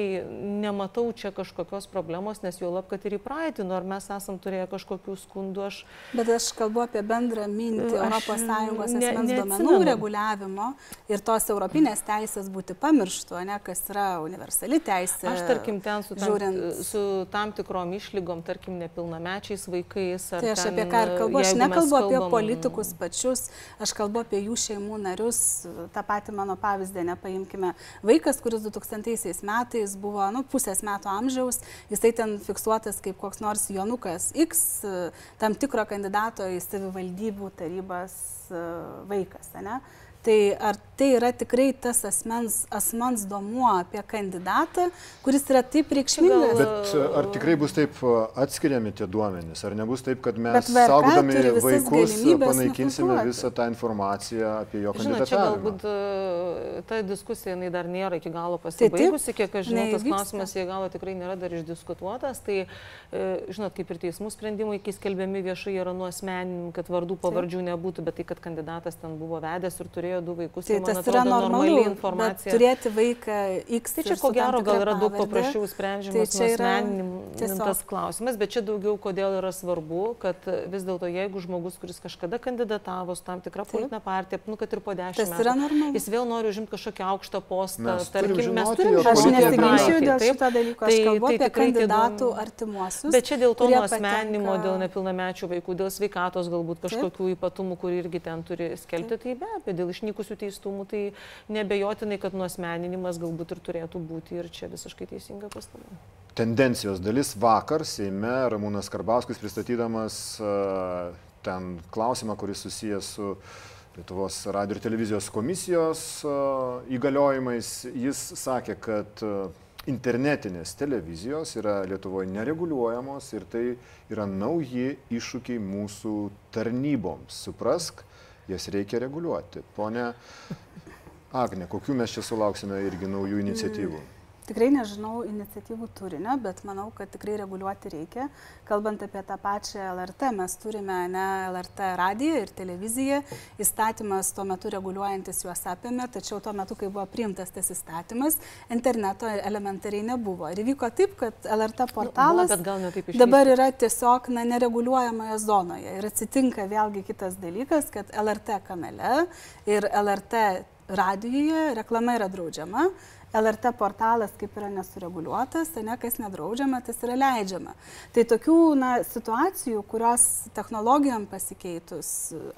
[SPEAKER 3] nematau čia kažkokios problemos, nes jau lab, kad ir į praeitį, nu, ar mes esam turėję kažkokių skundų, aš
[SPEAKER 2] Bet aš kalbu apie bendrą mintį ES
[SPEAKER 3] ne-
[SPEAKER 2] asmens duomenų
[SPEAKER 3] neatsimenu.
[SPEAKER 2] reguliavimo ir tos europinės teisės būti pamirštų, ne, kas yra universali teisė.
[SPEAKER 3] Aš tarkim ten su tam,
[SPEAKER 2] žiūrint-
[SPEAKER 3] su tam tikrom išlygom, tarkim nepilnamečiais vaikais.
[SPEAKER 2] Tai aš
[SPEAKER 3] ten,
[SPEAKER 2] apie ką ir kalbu, aš nekalbu apie
[SPEAKER 3] kalbam-
[SPEAKER 2] politikus pačius, aš kalbu apie jų šeimų narius, tą patį mano pavyzdį, nepaimkime. Vaikas, kuris 2000 metais buvo nu, pusės metų amžiaus, jisai ten fiksuotas kaip koks nors Jonukas X, tam tikro kandidato į savivaldybių tarybas e, vaikas. Ne? Tai ar tai yra tikrai tas asmens, asmens duomuo apie kandidatą, kuris yra taip reikšmingas?
[SPEAKER 1] Bet ar tikrai bus taip e, atskiriami tie duomenys? Ar nebus taip, kad mes saugodami vaikus panaikinsime visą tą informaciją apie jo
[SPEAKER 3] Žinot, čia galbūt e, ta diskusija jinai dar nėra iki galo
[SPEAKER 2] taip,
[SPEAKER 3] pasibaigusi, kiek aš žinau, tas klausimas iki galo tikrai nėra dar išdiskutuotas. Tai, e, žinot, kaip ir teismų sprendimai, kai skelbiami viešai yra nuosmenim, kad vardų pavardžių nebūtų, bet tai, kad kandidatas ten buvo vedęs ir turėjo du vaikus,
[SPEAKER 2] Tai
[SPEAKER 3] tai,
[SPEAKER 2] tas
[SPEAKER 3] atrodo,
[SPEAKER 2] yra
[SPEAKER 3] normali
[SPEAKER 2] normalu,
[SPEAKER 3] informacija.
[SPEAKER 2] turėti vaiką X.
[SPEAKER 3] Tai čia ko gero gal yra daug paprasčiau sprendžiamas
[SPEAKER 2] tai čia yra
[SPEAKER 3] nuosmeninintas
[SPEAKER 2] tiesiog-
[SPEAKER 3] klausimas, bet čia daugiau kodėl yra svarbu, kad vis dėlto jeigu žmogus, kuris kažkada kandidatavo su tam tikra politinė partija, nu kad ir po dešimt metų, jis vėl nori užimti kažkokį aukštą postą,
[SPEAKER 1] Mes
[SPEAKER 3] tarkim, mes
[SPEAKER 1] žinoti
[SPEAKER 3] turim
[SPEAKER 2] Aš
[SPEAKER 1] politinę
[SPEAKER 3] žinoti
[SPEAKER 2] nesiginčiu
[SPEAKER 3] praeitį,
[SPEAKER 2] dėl
[SPEAKER 3] taip?
[SPEAKER 2] šito dalyko, aš
[SPEAKER 3] Tai-
[SPEAKER 2] kalbu
[SPEAKER 3] tai
[SPEAKER 2] apie
[SPEAKER 3] tikrai tie
[SPEAKER 2] kandidatų artimuosius.
[SPEAKER 3] Bet čia dėl to nuosmeninimo,
[SPEAKER 2] patenka-
[SPEAKER 3] dėl nepilnamečių vaikų, dėl sveikatos galbūt kažkokių ypatumų, kur irgi ten turi skelbti, tai be abejo, dėl išnykusių teistumų, tai nebejotinai, kad nuosmeninimas galbūt ir turėtų būti ir čia visiškai teisinga pastaba.
[SPEAKER 1] Tendencijos dalis vakar Seime Ramūnas Karbauskis pristatydamas e, ten klausimą, kuris susijęs su Lietuvos radio ir televizijos komisijos e, įgaliojimais, jis sakė, kad e, internetinės televizijos yra Lietuvoje nereguliuojamos ir tai yra nauji iššūkiai mūsų tarnyboms. Suprask, jas reikia reguliuoti. Pone Agne, kokių mes čia sulauksime irgi naujų iniciatyvų?
[SPEAKER 2] Tikrai nežinau iniciatyvų turinio, bet manau, kad tikrai reguliuoti reikia. Kalbant apie tą pačią LRT, mes turime ne LRT radiją ir televiziją. Įstatymas tuo metu reguliuojantis juos apėmė, tačiau tuo metu, kai buvo priimtas tas įstatymas, interneto elementariai nebuvo. Ir įvyko taip, kad LRT portalas
[SPEAKER 3] Nu, iš
[SPEAKER 2] dabar yra tiesiog na, nereguliuojamoje zonoje. Ir atsitinka vėlgi kitas dalykas, kad LRT kanale ir LRT radijoje reklama yra draudžiama LRT portalas kaip yra nesureguliuotas, ne kas nedraudžiama, tas yra leidžiama. Tai tokių na, situacijų, kurios technologijom pasikeitus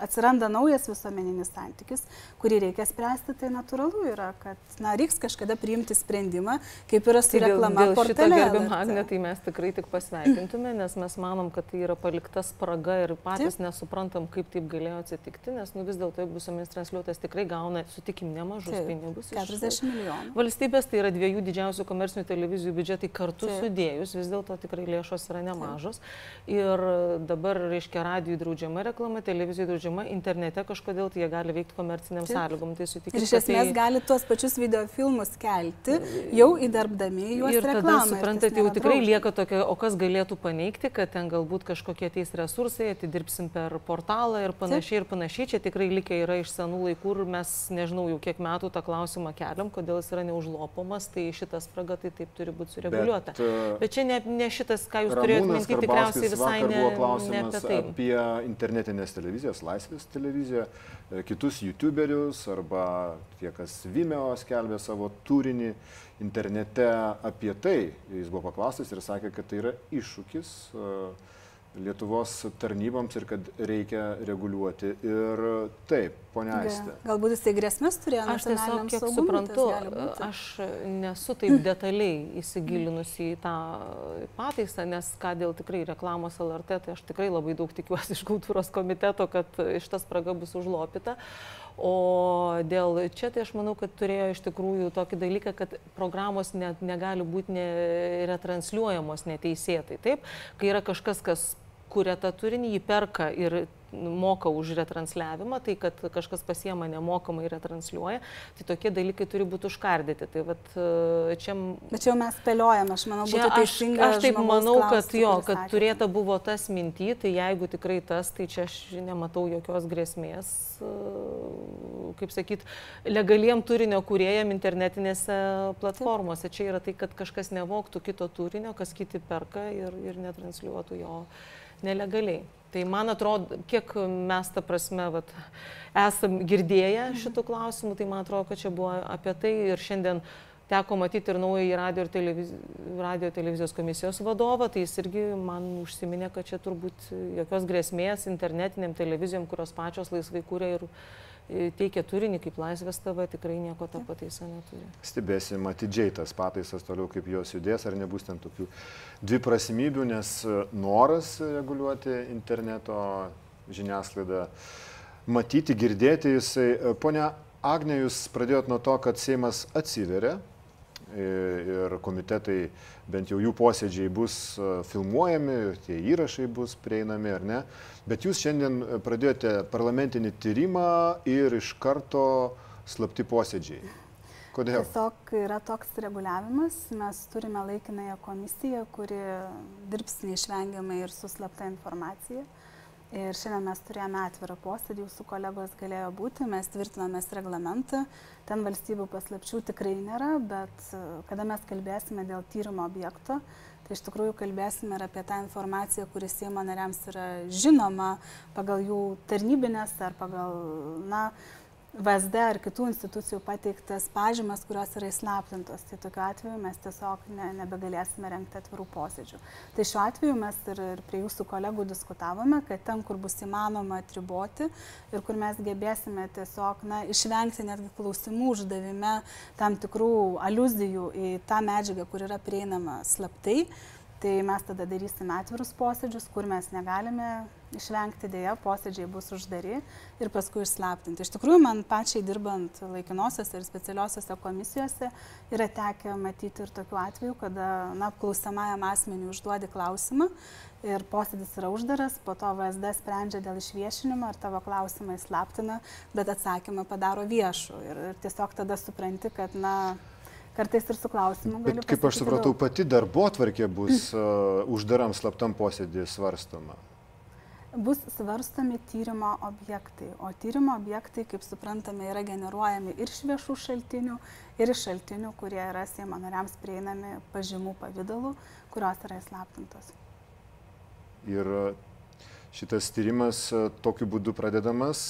[SPEAKER 2] atsiranda naujas visuomeninis santykis, kurį reikia spręsti, tai natūralu yra, kad na, reiks kažkada priimti sprendimą, kaip yra su tai reklama dėl, dėl portale.
[SPEAKER 3] Gerbim Agne, tai mes tikrai tik pasveikintume, nes mes manom, kad tai yra palikta spraga ir patys Taip. nesuprantam, kaip taip galėjo atsitikti, nes nu, vis dėlto, visuomenės transliuotojas tikrai gauna, sutikim, nemažus Taip. pinigus.
[SPEAKER 2] 40 milijonų.
[SPEAKER 3] Valstybės tai yra dviejų didžiausių komercinių televizijų biudžetai kartu Taip. sudėjus, vis dėlto tikrai lėšos yra nemažos. Taip. Ir dabar, reiškia, radijų draudžiama reklama, televizijų draudžiama, internete kažkodėl tai jie gali veikti komerciniam Taip. sąlygom. Tai
[SPEAKER 2] sutikim. Ir iš esmės tai... gali tuos pačius videofilmus kelti, jau įdarbdami juos. Ir tada, reklamą,
[SPEAKER 3] suprantate, jau tikrai draudžiama. lieka tokia, o kas galėtų paneigti, kad ten galbūt kažkokie ateis resursai, atidirbsim per portalą ir panašiai Taip. ir panašiai. Čia tikrai likę yra iš senų laikų ir mes, nežinau, jau kiek metų tą klausimą keliam, kodėl jis yra neužlopomas, tai šitas spraga tai taip turi būti sureguliuota. Bet, Bet čia ne, ne šitas, ką jūs turėjote minti, tikriausiai visai ne, ne apie tai.
[SPEAKER 1] Apie internetinės televizijos, laisvės televiziją, e, kitus YouTuberius arba tie, kas Vimeo skelbė savo turinį internete apie tai. Jis buvo paklaustas ir sakė, kad tai yra iššūkis. Uh, Lietuvos tarnyboms ir kad reikia reguliuoti. Ir taip, ponia Aistė.
[SPEAKER 2] Galbūt jisai grėsmės turėjo.
[SPEAKER 3] Aš tiesiog, kiek suprantu, aš nesu taip detaliai įsigilinusi į tą pataisą, nes ką dėl tikrai reklamos LRT, tai aš tikrai labai daug tikiuosi iš kultūros komiteto, kad šitas spraga bus užlopita. O dėl čia tai aš manau, kad turėjo iš tikrųjų tokį dalyką, kad programos net negali būti retransliuojamos neteisėtai. Taip, kai yra kažkas, kas kuria tą turinį, jį perka ir moka už retransliavimą, tai kad kažkas pasiema nemokamai retransliuoja, tai tokie dalykai turi būti užkardyti. Tai vat, e, čia...
[SPEAKER 2] Bet čia jau mes spėliojame, aš manau, būtų teisinga.
[SPEAKER 3] Aš, aš taip manau, kad jo, kad turėta buvo tas minty, tai jeigu tikrai tas, tai čia aš nematau jokios grėsmės, e, kaip sakyt, legaliem turinio kuriejam internetinėse platformose. Čia yra tai, kad kažkas nevoktų kito turinio, kas kiti perka ir, ir netransliuotų jo nelegaliai. Tai man atrodo, kiek mes tą prasme vat, esam girdėję šitų klausimų, tai man atrodo, kad čia buvo apie tai ir šiandien teko matyti ir naująjį radio ir televiz... radio televizijos komisijos vadovą, tai jis irgi man užsiminė, kad čia turbūt jokios grėsmės internetiniam televizijom, kurios pačios laisvai kūrė ir teikia turinį kaip Laisvės TV, tikrai nieko ta pataisa neturi.
[SPEAKER 1] Stebėsim atidžiai tas pataisas toliau, kaip jos judės, ar nebus ten tokių dviprasmybių, nes noras reguliuoti interneto žiniasklaidą, matyti, girdėti jisai. Pone Agne, jūs pradėjot nuo to, kad Seimas atsiveria ir komitetai, bent jau jų posėdžiai bus filmuojami, tie įrašai bus prieinami ar ne. Bet jūs šiandien pradėjote parlamentinį tyrimą ir iš karto slapti posėdžiai. Kodėl?
[SPEAKER 2] Tiesiog yra toks reguliavimas, mes turime laikinąją komisiją, kuri dirbs neišvengiamai ir su slapta informacija. Ir šiandien mes turėjome atvirą posėdį, jūsų kolegos galėjo būti, mes tvirtinomės reglamentą, ten valstybių paslapčių tikrai nėra, bet e, kada mes kalbėsime dėl tyrimo objekto, tai iš tikrųjų kalbėsime ir apie tą informaciją, kuris Seimo nariams yra žinoma pagal jų tarnybinės ar pagal, na, VSD ar kitų institucijų pateiktas pažymas, kurios yra įslaptintos. Tai tokiu atveju mes tiesiog ne, nebegalėsime renkti atvirų posėdžių. Tai šiuo atveju mes ir, ir prie jūsų kolegų diskutavome, kad ten, kur bus įmanoma atriboti ir kur mes gebėsime tiesiog na, išvengti netgi klausimų uždavime tam tikrų aluzijų į tą medžiagą, kur yra prieinama slaptai, Tai mes tada darysime atvirus posėdžius, kur mes negalime išvengti dėja, posėdžiai bus uždari ir paskui išslaptinti. Iš tikrųjų, man pačiai dirbant laikinosiose ir specialiosiose komisijose yra tekę matyti ir tokių atvejų, kada na, apklausamajam asmeniui užduodi klausimą ir posėdis yra uždaras, po to VSD sprendžia dėl išviešinimo ar tavo klausimą įslaptina, bet atsakymą padaro viešu. Ir, ir tiesiog tada supranti, kad na, kartais ir su klausimu. Bet
[SPEAKER 1] kaip aš supratau, daug. pati darbo atvarkė bus uh, uždaram slaptam posėdį svarstoma.
[SPEAKER 2] Bus svarstomi tyrimo objektai, o tyrimo objektai, kaip suprantame, yra generuojami ir iš viešų šaltinių, ir iš šaltinių, kurie yra Seimo nariams prieinami pažymų pavydalu, kurios yra įslaptintos.
[SPEAKER 1] Ir šitas tyrimas tokiu būdu pradedamas.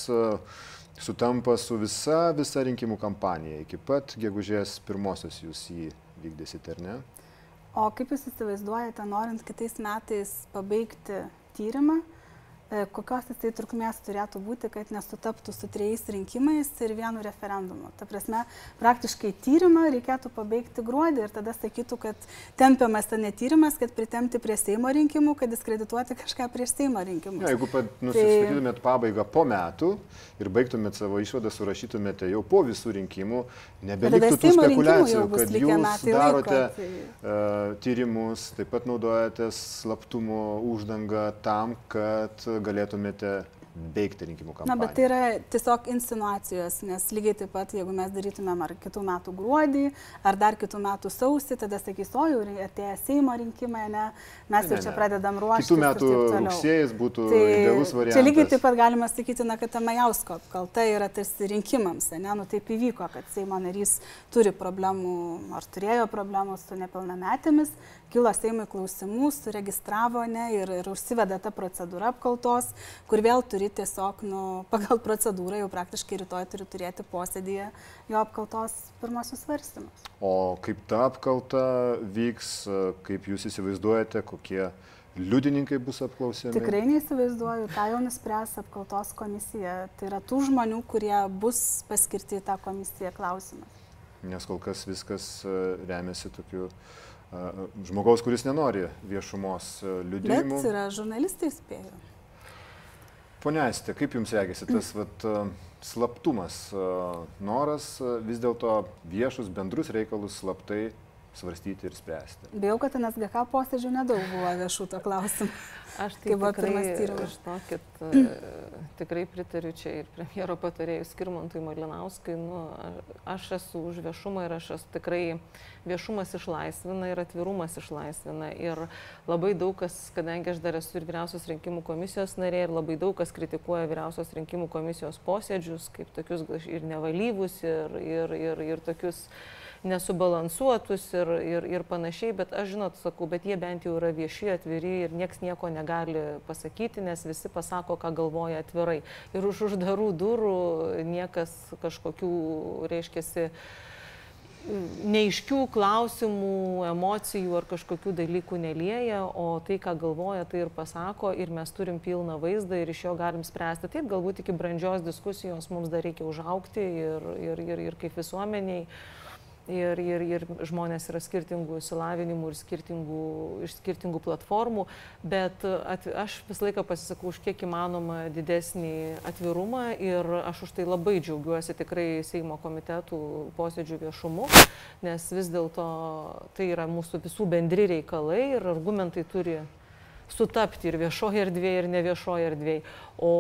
[SPEAKER 1] Sutampa su visa, visa rinkimų kampanija. Iki pat gegužės pirmosios jūs jį vykdysite, ar ne?
[SPEAKER 2] O kaip jūs įsivaizduojate, norint kitais metais pabaigti tyrimą, kokios jisai trukmės turėtų būti, kad nesutaptų su trejais rinkimais ir vienu referendumu. Ta prasme, praktiškai tyrimą reikėtų pabaigti gruodį ir tada sakytų, kad tempiamas ten netyrimas, kad pritemti prie Seimo rinkimų, kad diskredituoti kažką prieš Seimo rinkimus.
[SPEAKER 1] Ja, jeigu nusistatytumėt tai... pabaigą po metų ir baigtumėt savo išvadą, surašytumėte jau po visų rinkimų, nebeliktų tų spekulacijų, kad jūs darote laiko, tai... uh, tyrimus, taip pat naudojatės slaptumo uždangą tam, kad galėtumėte veikti rinkimų kampaniją.
[SPEAKER 2] Na, bet tai yra tiesiog insinuacijos, nes lygiai taip pat, jeigu mes darytumėm ar kitų metų gruodį, ar dar kitų metų sausį, tada sakys, o jau atėjo Seimo rinkimai, ne, mes jau čia pradedam ruoštis.
[SPEAKER 1] Kitų metų rugsėjas būtų tai, idealus variantas.
[SPEAKER 2] Čia lygiai taip pat galima sakyti, na, kad ta Majausko apkalta yra tarsi rinkimams, ne, nu taip įvyko, kad Seimo narys turi problemų ar turėjo problemų su nepilnametėmis, kilo Seimui klausimų, suregistravo ne ir, ir užsiveda ta procedūra apkaltos, kur vėl turi tiesiog, nu, pagal procedūrą jau praktiškai rytoj turi turėti posėdėje jo apkaltos pirmosius svarstymus.
[SPEAKER 1] O kaip ta apkalta vyks, kaip jūs įsivaizduojate, kokie liudininkai bus apklausiami?
[SPEAKER 2] Tikrai neįsivaizduoju, tą jau nuspręs apkaltos komisija. Tai yra tų žmonių, kurie bus paskirti į tą komisiją klausimas.
[SPEAKER 1] Nes kol kas viskas remiasi tokiu uh, žmogaus, kuris nenori viešumos liudijimų.
[SPEAKER 2] Bet yra žurnalistai spėjo.
[SPEAKER 1] Pone Aistė, kaip Jums regisi tas vat, slaptumas, noras vis dėlto viešus bendrus reikalus slaptai svarstyti ir spręsti?
[SPEAKER 2] Bijau, kad NSGK posėdžių nedaug buvo viešų to klausimų.
[SPEAKER 3] Aš tai tikrai, žinokit, tikrai pritariu čia ir premjero patarėjui Skirmantui Malinauskui. Nu, aš esu už viešumą ir aš esu tikrai viešumas išlaisvina ir atvirumas išlaisvina. Ir labai daug kas, kadangi aš dar esu ir vyriausios rinkimų komisijos narė, ir labai daug kas kritikuoja vyriausios rinkimų komisijos posėdžius kaip tokius ir nevalyvus, ir, ir, ir, ir tokius nesubalansuotus ir, ir, ir panašiai, bet aš žinot, sakau, bet jie bent jau yra vieši, atviri ir nieks nieko negali pasakyti, nes visi pasako, ką galvoja atvirai. Ir už uždarų durų niekas kažkokių, reiškia, neiškių klausimų, emocijų ar kažkokių dalykų nelieja, o tai, ką galvoja, tai ir pasako ir mes turim pilną vaizdą ir iš jo galim spręsti. Taip, galbūt iki brandžios diskusijos mums dar reikia užaukti ir, ir, ir, ir kaip visuomeniai ir, ir, ir žmonės yra skirtingų įsilavinimų ir skirtingų, iš skirtingų platformų, bet at, aš visą laiką pasisakau už kiek įmanoma didesnį atvirumą ir aš už tai labai džiaugiuosi tikrai Seimo komitetų posėdžių viešumu, nes vis dėlto tai yra mūsų visų bendri reikalai ir argumentai turi sutapti ir viešoje erdvėje, ir ne viešoje erdvėje. O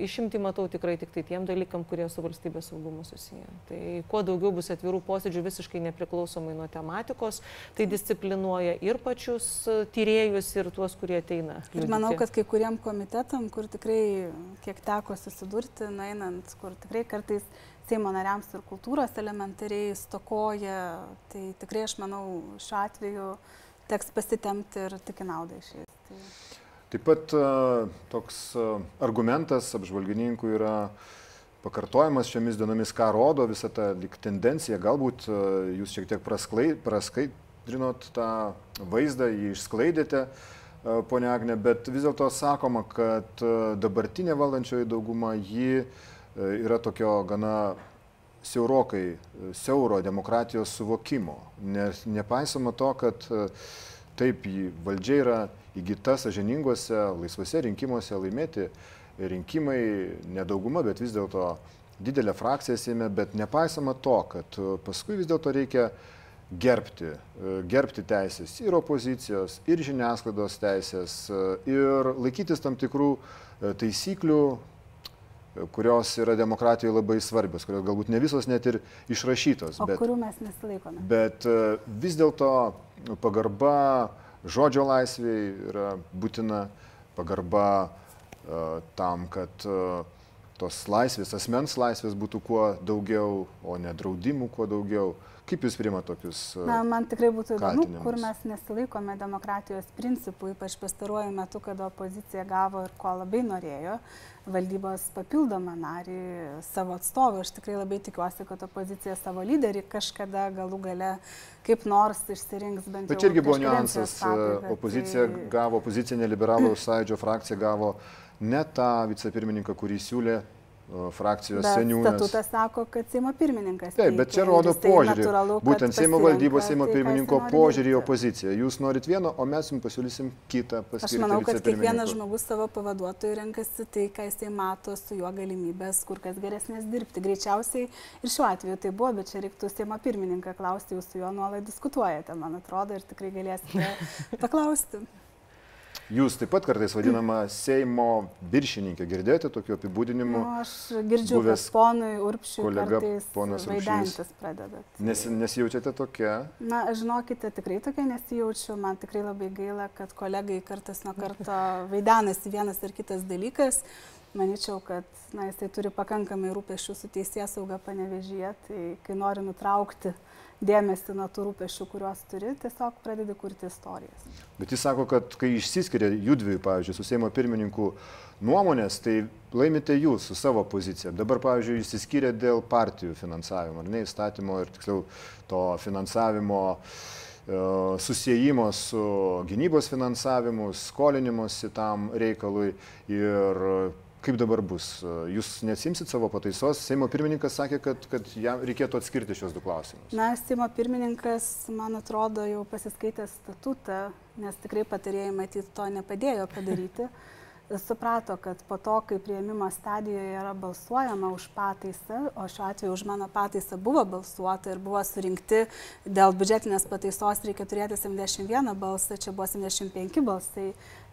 [SPEAKER 3] išimti matau tikrai tik tai tiem dalykam, kurie su valstybės saugumu susiję. Tai kuo daugiau bus atvirų posėdžių visiškai nepriklausomai nuo tematikos, tai disciplinuoja ir pačius tyriejus, ir tuos, kurie ateina.
[SPEAKER 2] Ir manau, kad kai kuriem komitetam, kur tikrai kiek teko susidurti, nueinant, kur tikrai kartais Seimo nariams ir kultūros elementariai stokoja, tai tikrai aš manau šiuo atveju uh, teks pasitemti ir tik į naudą išėjęs. Tai...
[SPEAKER 1] Taip pat toks argumentas apžvalgininkų yra pakartojimas šiomis dienomis, ką rodo visa ta tendencija. Galbūt jūs šiek tiek praskaidrinot tą vaizdą, jį išsklaidėte, ponia Agne, bet vis dėlto sakoma, kad dabartinė valdančioji dauguma ji yra tokio gana siaurokai, siauro demokratijos suvokimo, nes nepaisoma to, kad e, taip valdžia yra įgyta sažiningose, laisvose rinkimuose laimėti rinkimai, nedauguma, bet vis dėlto didelė frakcija sėmė, bet nepaisama to, kad e, paskui vis dėlto reikia gerbti, e, gerbti teisės ir opozicijos, ir žiniasklaidos teisės, ir laikytis tam tikrų taisyklių, kurios yra demokratijoje labai svarbios, kurios galbūt ne visos net ir išrašytos.
[SPEAKER 2] O bet, kurių mes nesilaikome.
[SPEAKER 1] Bet e, vis dėlto pagarba žodžio laisviai yra būtina, pagarba uh, tam, kad uh, tos laisvės, asmens laisvės būtų kuo daugiau, o ne draudimų kuo daugiau, Kaip Jūs priima tokius?
[SPEAKER 2] Na, man tikrai būtų įdomu, kur mes nesilaikome demokratijos principų, ypač pastaruoju metu, kada opozicija gavo ir ko labai norėjo valdybos papildomą narį savo atstovą. Aš tikrai labai tikiuosi, kad opozicija savo lyderį kažkada galų gale kaip nors išsirinks bent jau.
[SPEAKER 1] Bet čia irgi buvo niuansas. Opozicija tai... gavo, opozicinė liberalų sąjūdžio frakcija gavo ne tą vicepirmininką, kurį siūlė frakcijos bet seniūnas.
[SPEAKER 2] Statutas sako, kad Seimo pirmininkas.
[SPEAKER 1] Taip, bet čia rodo požiūrį. Natūralu, Būtent Seimo valdybos Seimo tai, pirmininko požiūrį į opoziciją. Jūs norit vieno, o mes jums pasiūlysim kitą
[SPEAKER 2] paskirtį. Aš manau, kad kiekvienas žmogus savo pavaduotojų renkasi tai, ką jisai mato su juo galimybės, kur kas geresnės dirbti. Greičiausiai ir šiuo atveju tai buvo, bet čia reiktų Seimo pirmininką klausti, jūs su juo nuolat diskutuojate, man atrodo, ir tikrai galėsite paklausti.
[SPEAKER 1] Jūs taip pat kartais vadinama Seimo viršininkė. Girdėjote tokių apibūdinimų?
[SPEAKER 2] Nu, aš girdžiu, kad ponui Urpšiui
[SPEAKER 1] kolega ponas
[SPEAKER 2] Vaidentis pradeda.
[SPEAKER 1] Nes, nesijaučiate tokia?
[SPEAKER 2] Na, žinokite, tikrai tokia nesijaučiu. Man tikrai labai gaila, kad kolegai kartas nuo karto vaidenasi vienas ar kitas dalykas. Manyčiau, kad na, jisai turi pakankamai rūpešių su teisės sauga panevežyje, tai kai nori nutraukti uh, dėmesį nuo tų rūpešių, kuriuos turi, tiesiog pradedi kurti istorijas.
[SPEAKER 1] Bet jis sako, kad kai išsiskiria judvi, pavyzdžiui, su Seimo pirmininku nuomonės, tai laimite jūs su savo pozicija. Dabar, pavyzdžiui, išsiskiria dėl partijų finansavimo, ar ne įstatymo ir tiksliau to finansavimo e, susijimo su gynybos finansavimu, skolinimuose tam reikalui ir Kaip dabar bus? Jūs nesimsit savo pataisos? Seimo pirmininkas sakė, kad, kad jam reikėtų atskirti šios du klausimus.
[SPEAKER 2] Na, Seimo pirmininkas, man atrodo, jau pasiskaitė statutą, nes tikrai patarėjai matyti to nepadėjo padaryti. Suprato, kad po to, kai prieimimo stadijoje yra balsuojama už pataisą, o šiuo atveju už mano pataisą buvo balsuota ir buvo surinkti dėl biudžetinės pataisos reikia turėti 71 balsą, čia buvo 75 balsai tai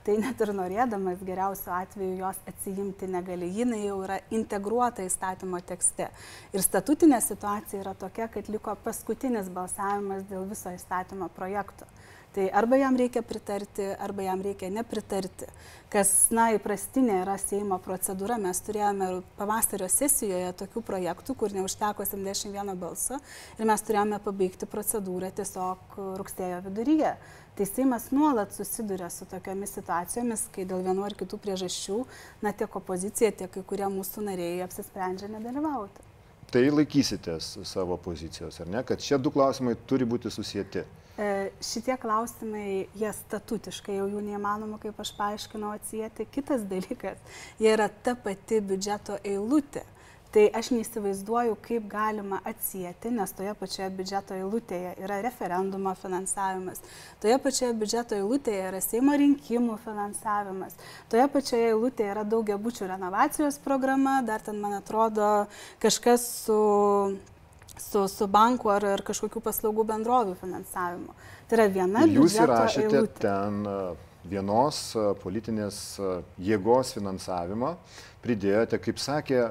[SPEAKER 2] net ir norėdamas geriausiu atveju jos atsijimti negali. Jinai jau yra integruota įstatymo tekste. Ir statutinė situacija yra tokia, kad liko paskutinis balsavimas dėl viso įstatymo projekto. Tai arba jam reikia pritarti, arba jam reikia nepritarti. Kas, na, įprastinė yra Seimo procedūra. Mes turėjome pavasario sesijoje tokių projektų, kur neužteko 71 balso ir mes turėjome pabaigti procedūrą tiesiog rugsėjo viduryje. Tai Seimas nuolat susiduria su tokiamis situacijomis, kai dėl vienu ar kitų priežasčių, na tiek opozicija, tiek kai kurie mūsų nariai apsisprendžia nedalyvauti.
[SPEAKER 1] Tai laikysitės savo pozicijos, ar ne, kad šie du klausimai turi būti susijęti?
[SPEAKER 2] E, šitie klausimai, jie statutiškai jau jų neįmanoma, kaip aš paaiškinau, atsijėti. Kitas dalykas, jie yra ta pati biudžeto eilutė. Tai aš neįsivaizduoju, kaip galima atsijėti, nes toje pačioje biudžeto eilutėje yra referendumo finansavimas, toje pačioje biudžeto eilutėje yra Seimo rinkimų finansavimas, toje pačioje eilutėje yra daugia bučių renovacijos programa, dar ten, man atrodo, kažkas su, su, su banku ar, ar kažkokių paslaugų bendrovių finansavimu. Tai yra viena
[SPEAKER 1] Ir jūs įrašėte eilutė. ten vienos politinės jėgos finansavimą, pridėjote, kaip sakė,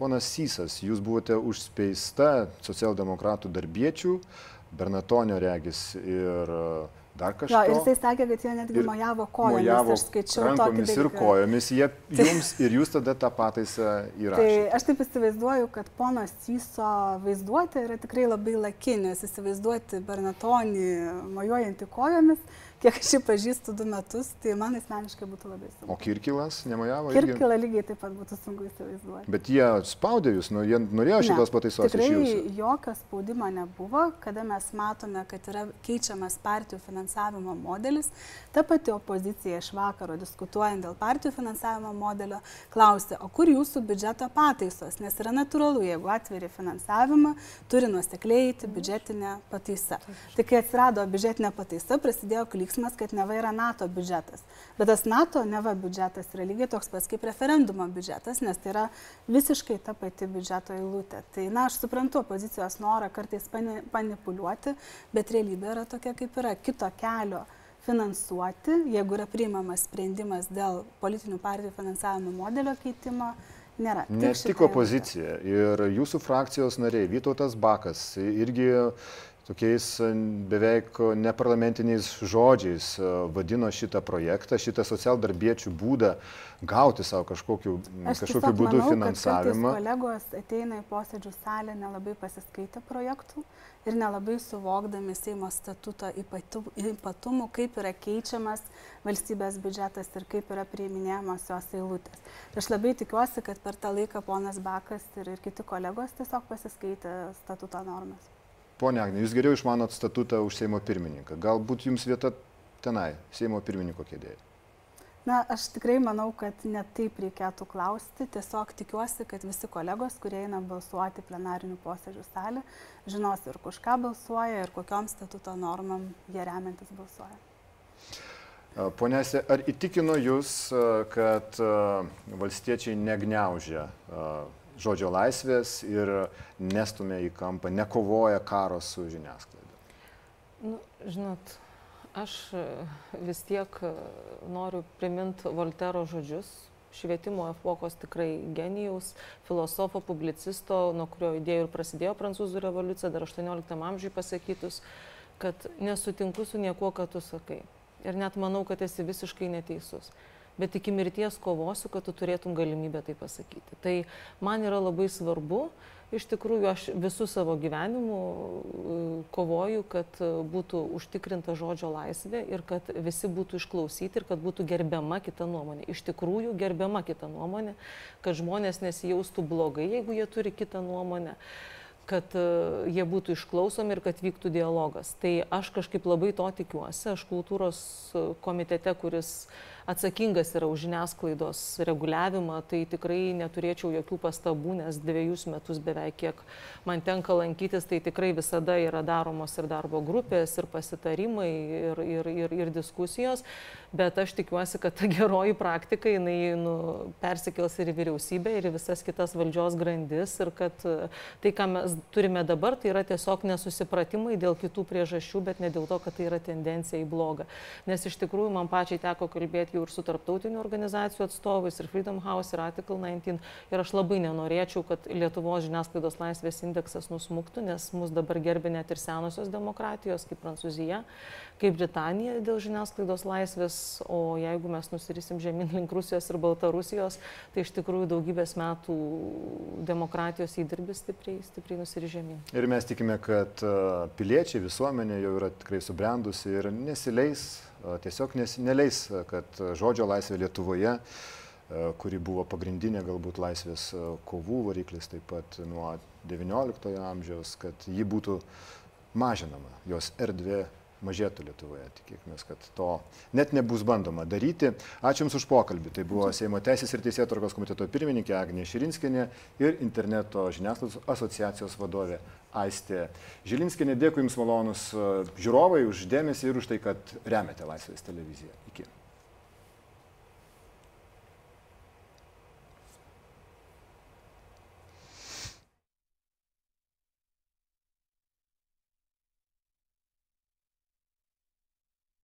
[SPEAKER 1] Ponas Sysas, jūs buvote užspeista socialdemokratų darbiečių, Bernatonio regis ir e, dar kažkas.
[SPEAKER 2] Jo, ir jisai sakė, kad jie netgi mojavo kojomis, mojavo aš skaičiau.
[SPEAKER 1] Rankomis ir kojomis, jie jums ir jūs tada tą pataisą įrašėte.
[SPEAKER 2] Tai aš taip įsivaizduoju, kad pono Syso vaizduotė yra tikrai labai lakinės, įsivaizduoti Bernatonį mojuojantį kojomis kiek aš jį pažįstu du metus, tai man asmeniškai būtų labai sunku.
[SPEAKER 1] O Kirkilas nemojavo?
[SPEAKER 2] Kirkilą lygiai taip pat būtų sunku įsivaizduoti.
[SPEAKER 1] Bet jie spaudė jūs, nu, jie norėjo šitos pataisos
[SPEAKER 2] tikrai
[SPEAKER 1] iš jūsų?
[SPEAKER 2] Tikrai jokio spaudimo nebuvo, kada mes matome, kad yra keičiamas partijų finansavimo modelis. Ta pati opozicija iš vakaro diskutuojant dėl partijų finansavimo modelio klausė, o kur jūsų biudžeto pataisos, nes yra natūralu, jeigu atveri finansavimą, turi nuosekliai eiti biudžetinė pataisa. Tai kai atsirado biudžetinė pataisa, prasidėjo klyksmas veiksmas, kad neva yra NATO biudžetas. Bet tas NATO neva biudžetas yra lygiai toks pats kaip referendumo biudžetas, nes tai yra visiškai ta pati biudžeto eilutė. Tai, na, aš suprantu opozicijos norą kartais manipuliuoti, bet realybė yra tokia, kaip yra kito kelio finansuoti, jeigu yra priimamas sprendimas dėl politinių partijų finansavimo modelio keitimo. Nėra.
[SPEAKER 1] Ne tik opozicija. Ir jūsų frakcijos nariai, Vytautas Bakas, irgi tokiais beveik neparlamentiniais žodžiais vadino šitą projektą, šitą socialdarbiečių būdą gauti savo kažkokiu, kažkokiu būdu
[SPEAKER 2] manau,
[SPEAKER 1] finansavimą.
[SPEAKER 2] Kolegos ateina į posėdžių salę nelabai pasiskaitę projektų ir nelabai suvokdami Seimo statuto ypatumų, kaip yra keičiamas valstybės biudžetas ir kaip yra priiminėjamos jos eilutės. Aš labai tikiuosi, kad per tą laiką ponas Bakas ir, ir kiti kolegos tiesiog pasiskaitė statuto normas.
[SPEAKER 1] Pone Agnė, jūs geriau išmanot statutą už Seimo pirmininką. Galbūt jums vieta tenai, Seimo pirmininko kėdėje.
[SPEAKER 2] Na, aš tikrai manau, kad net taip reikėtų klausti. Tiesiog tikiuosi, kad visi kolegos, kurie eina balsuoti plenarinių posėdžių salę, žinos ir už ką balsuoja ir kokiom statuto normam jie remiantis balsuoja.
[SPEAKER 1] Ponėse, ar įtikino jūs, kad valstiečiai negniaužia žodžio laisvės ir nestumia į kampą, nekovoja karo su žiniasklaida?
[SPEAKER 3] Nu, žinot, Aš e, vis tiek e, noriu priminti Voltero žodžius, švietimo epokos tikrai genijaus, filosofo, publicisto, nuo kurio idėjų ir prasidėjo prancūzų revoliucija, dar 18 amžiui pasakytus, kad nesutinku su niekuo, ką tu sakai. Ir net manau, kad esi visiškai neteisus bet iki mirties kovosiu, kad tu turėtum galimybę tai pasakyti. Tai man yra labai svarbu, iš tikrųjų aš visų savo gyvenimu e, kovoju, kad būtų užtikrinta žodžio laisvė ir kad visi būtų išklausyti ir kad būtų gerbiama kita nuomonė. Iš tikrųjų gerbiama kita nuomonė, kad žmonės nesijaustų blogai, jeigu jie turi kitą nuomonę kad e, jie būtų išklausomi ir kad vyktų dialogas. Tai aš kažkaip labai to tikiuosi. Aš kultūros komitete, kuris uh, atsakingas yra už žiniasklaidos reguliavimą, tai tikrai neturėčiau jokių pastabų, nes dviejus metus beveik kiek man tenka lankytis, tai tikrai visada yra daromos ir darbo grupės, ir pasitarimai, ir, ir, ir, ir diskusijos, bet aš tikiuosi, kad ta geroji praktika jinai nu, persikels ir į vyriausybę, ir į visas kitas valdžios grandis, ir kad tai, ką mes turime dabar, tai yra tiesiog nesusipratimai dėl kitų priežasčių, bet ne dėl to, kad tai yra tendencija į blogą. Nes iš tikrųjų man pačiai teko kalbėti jau ir su tarptautinių organizacijų atstovais, ir Freedom House, ir Article 19. Ir aš labai nenorėčiau, kad Lietuvos žiniasklaidos laisvės indeksas nusmuktų, nes mus dabar gerbė net ir senosios demokratijos, kaip Prancūzija, kaip Britanija dėl žiniasklaidos laisvės, o jeigu mes nusirisim žemyn link Rusijos ir Baltarusijos, tai iš tikrųjų daugybės metų demokratijos įdirbis stipriai, stipriai nusirižemyn.
[SPEAKER 1] Ir mes tikime, kad piliečiai, visuomenė jau yra tikrai subrendusi ir nesileis tiesiog nes, neleis, kad žodžio laisvė Lietuvoje, kuri buvo pagrindinė galbūt laisvės kovų variklis taip pat nuo XIX amžiaus, kad ji būtų mažinama, jos erdvė mažėtų Lietuvoje. Tikėkime, kad to net nebus bandoma daryti. Ačiū Jums už pokalbį. Tai buvo Seimo Teisės ir Teisėtvarkos komiteto pirmininkė Agnė Širinskinė ir interneto žiniasklaidos asociacijos vadovė Aistė Žilinskinė. Dėkui Jums malonus e, žiūrovai už dėmesį ir už tai, kad remiate Laisvės televiziją. Iki.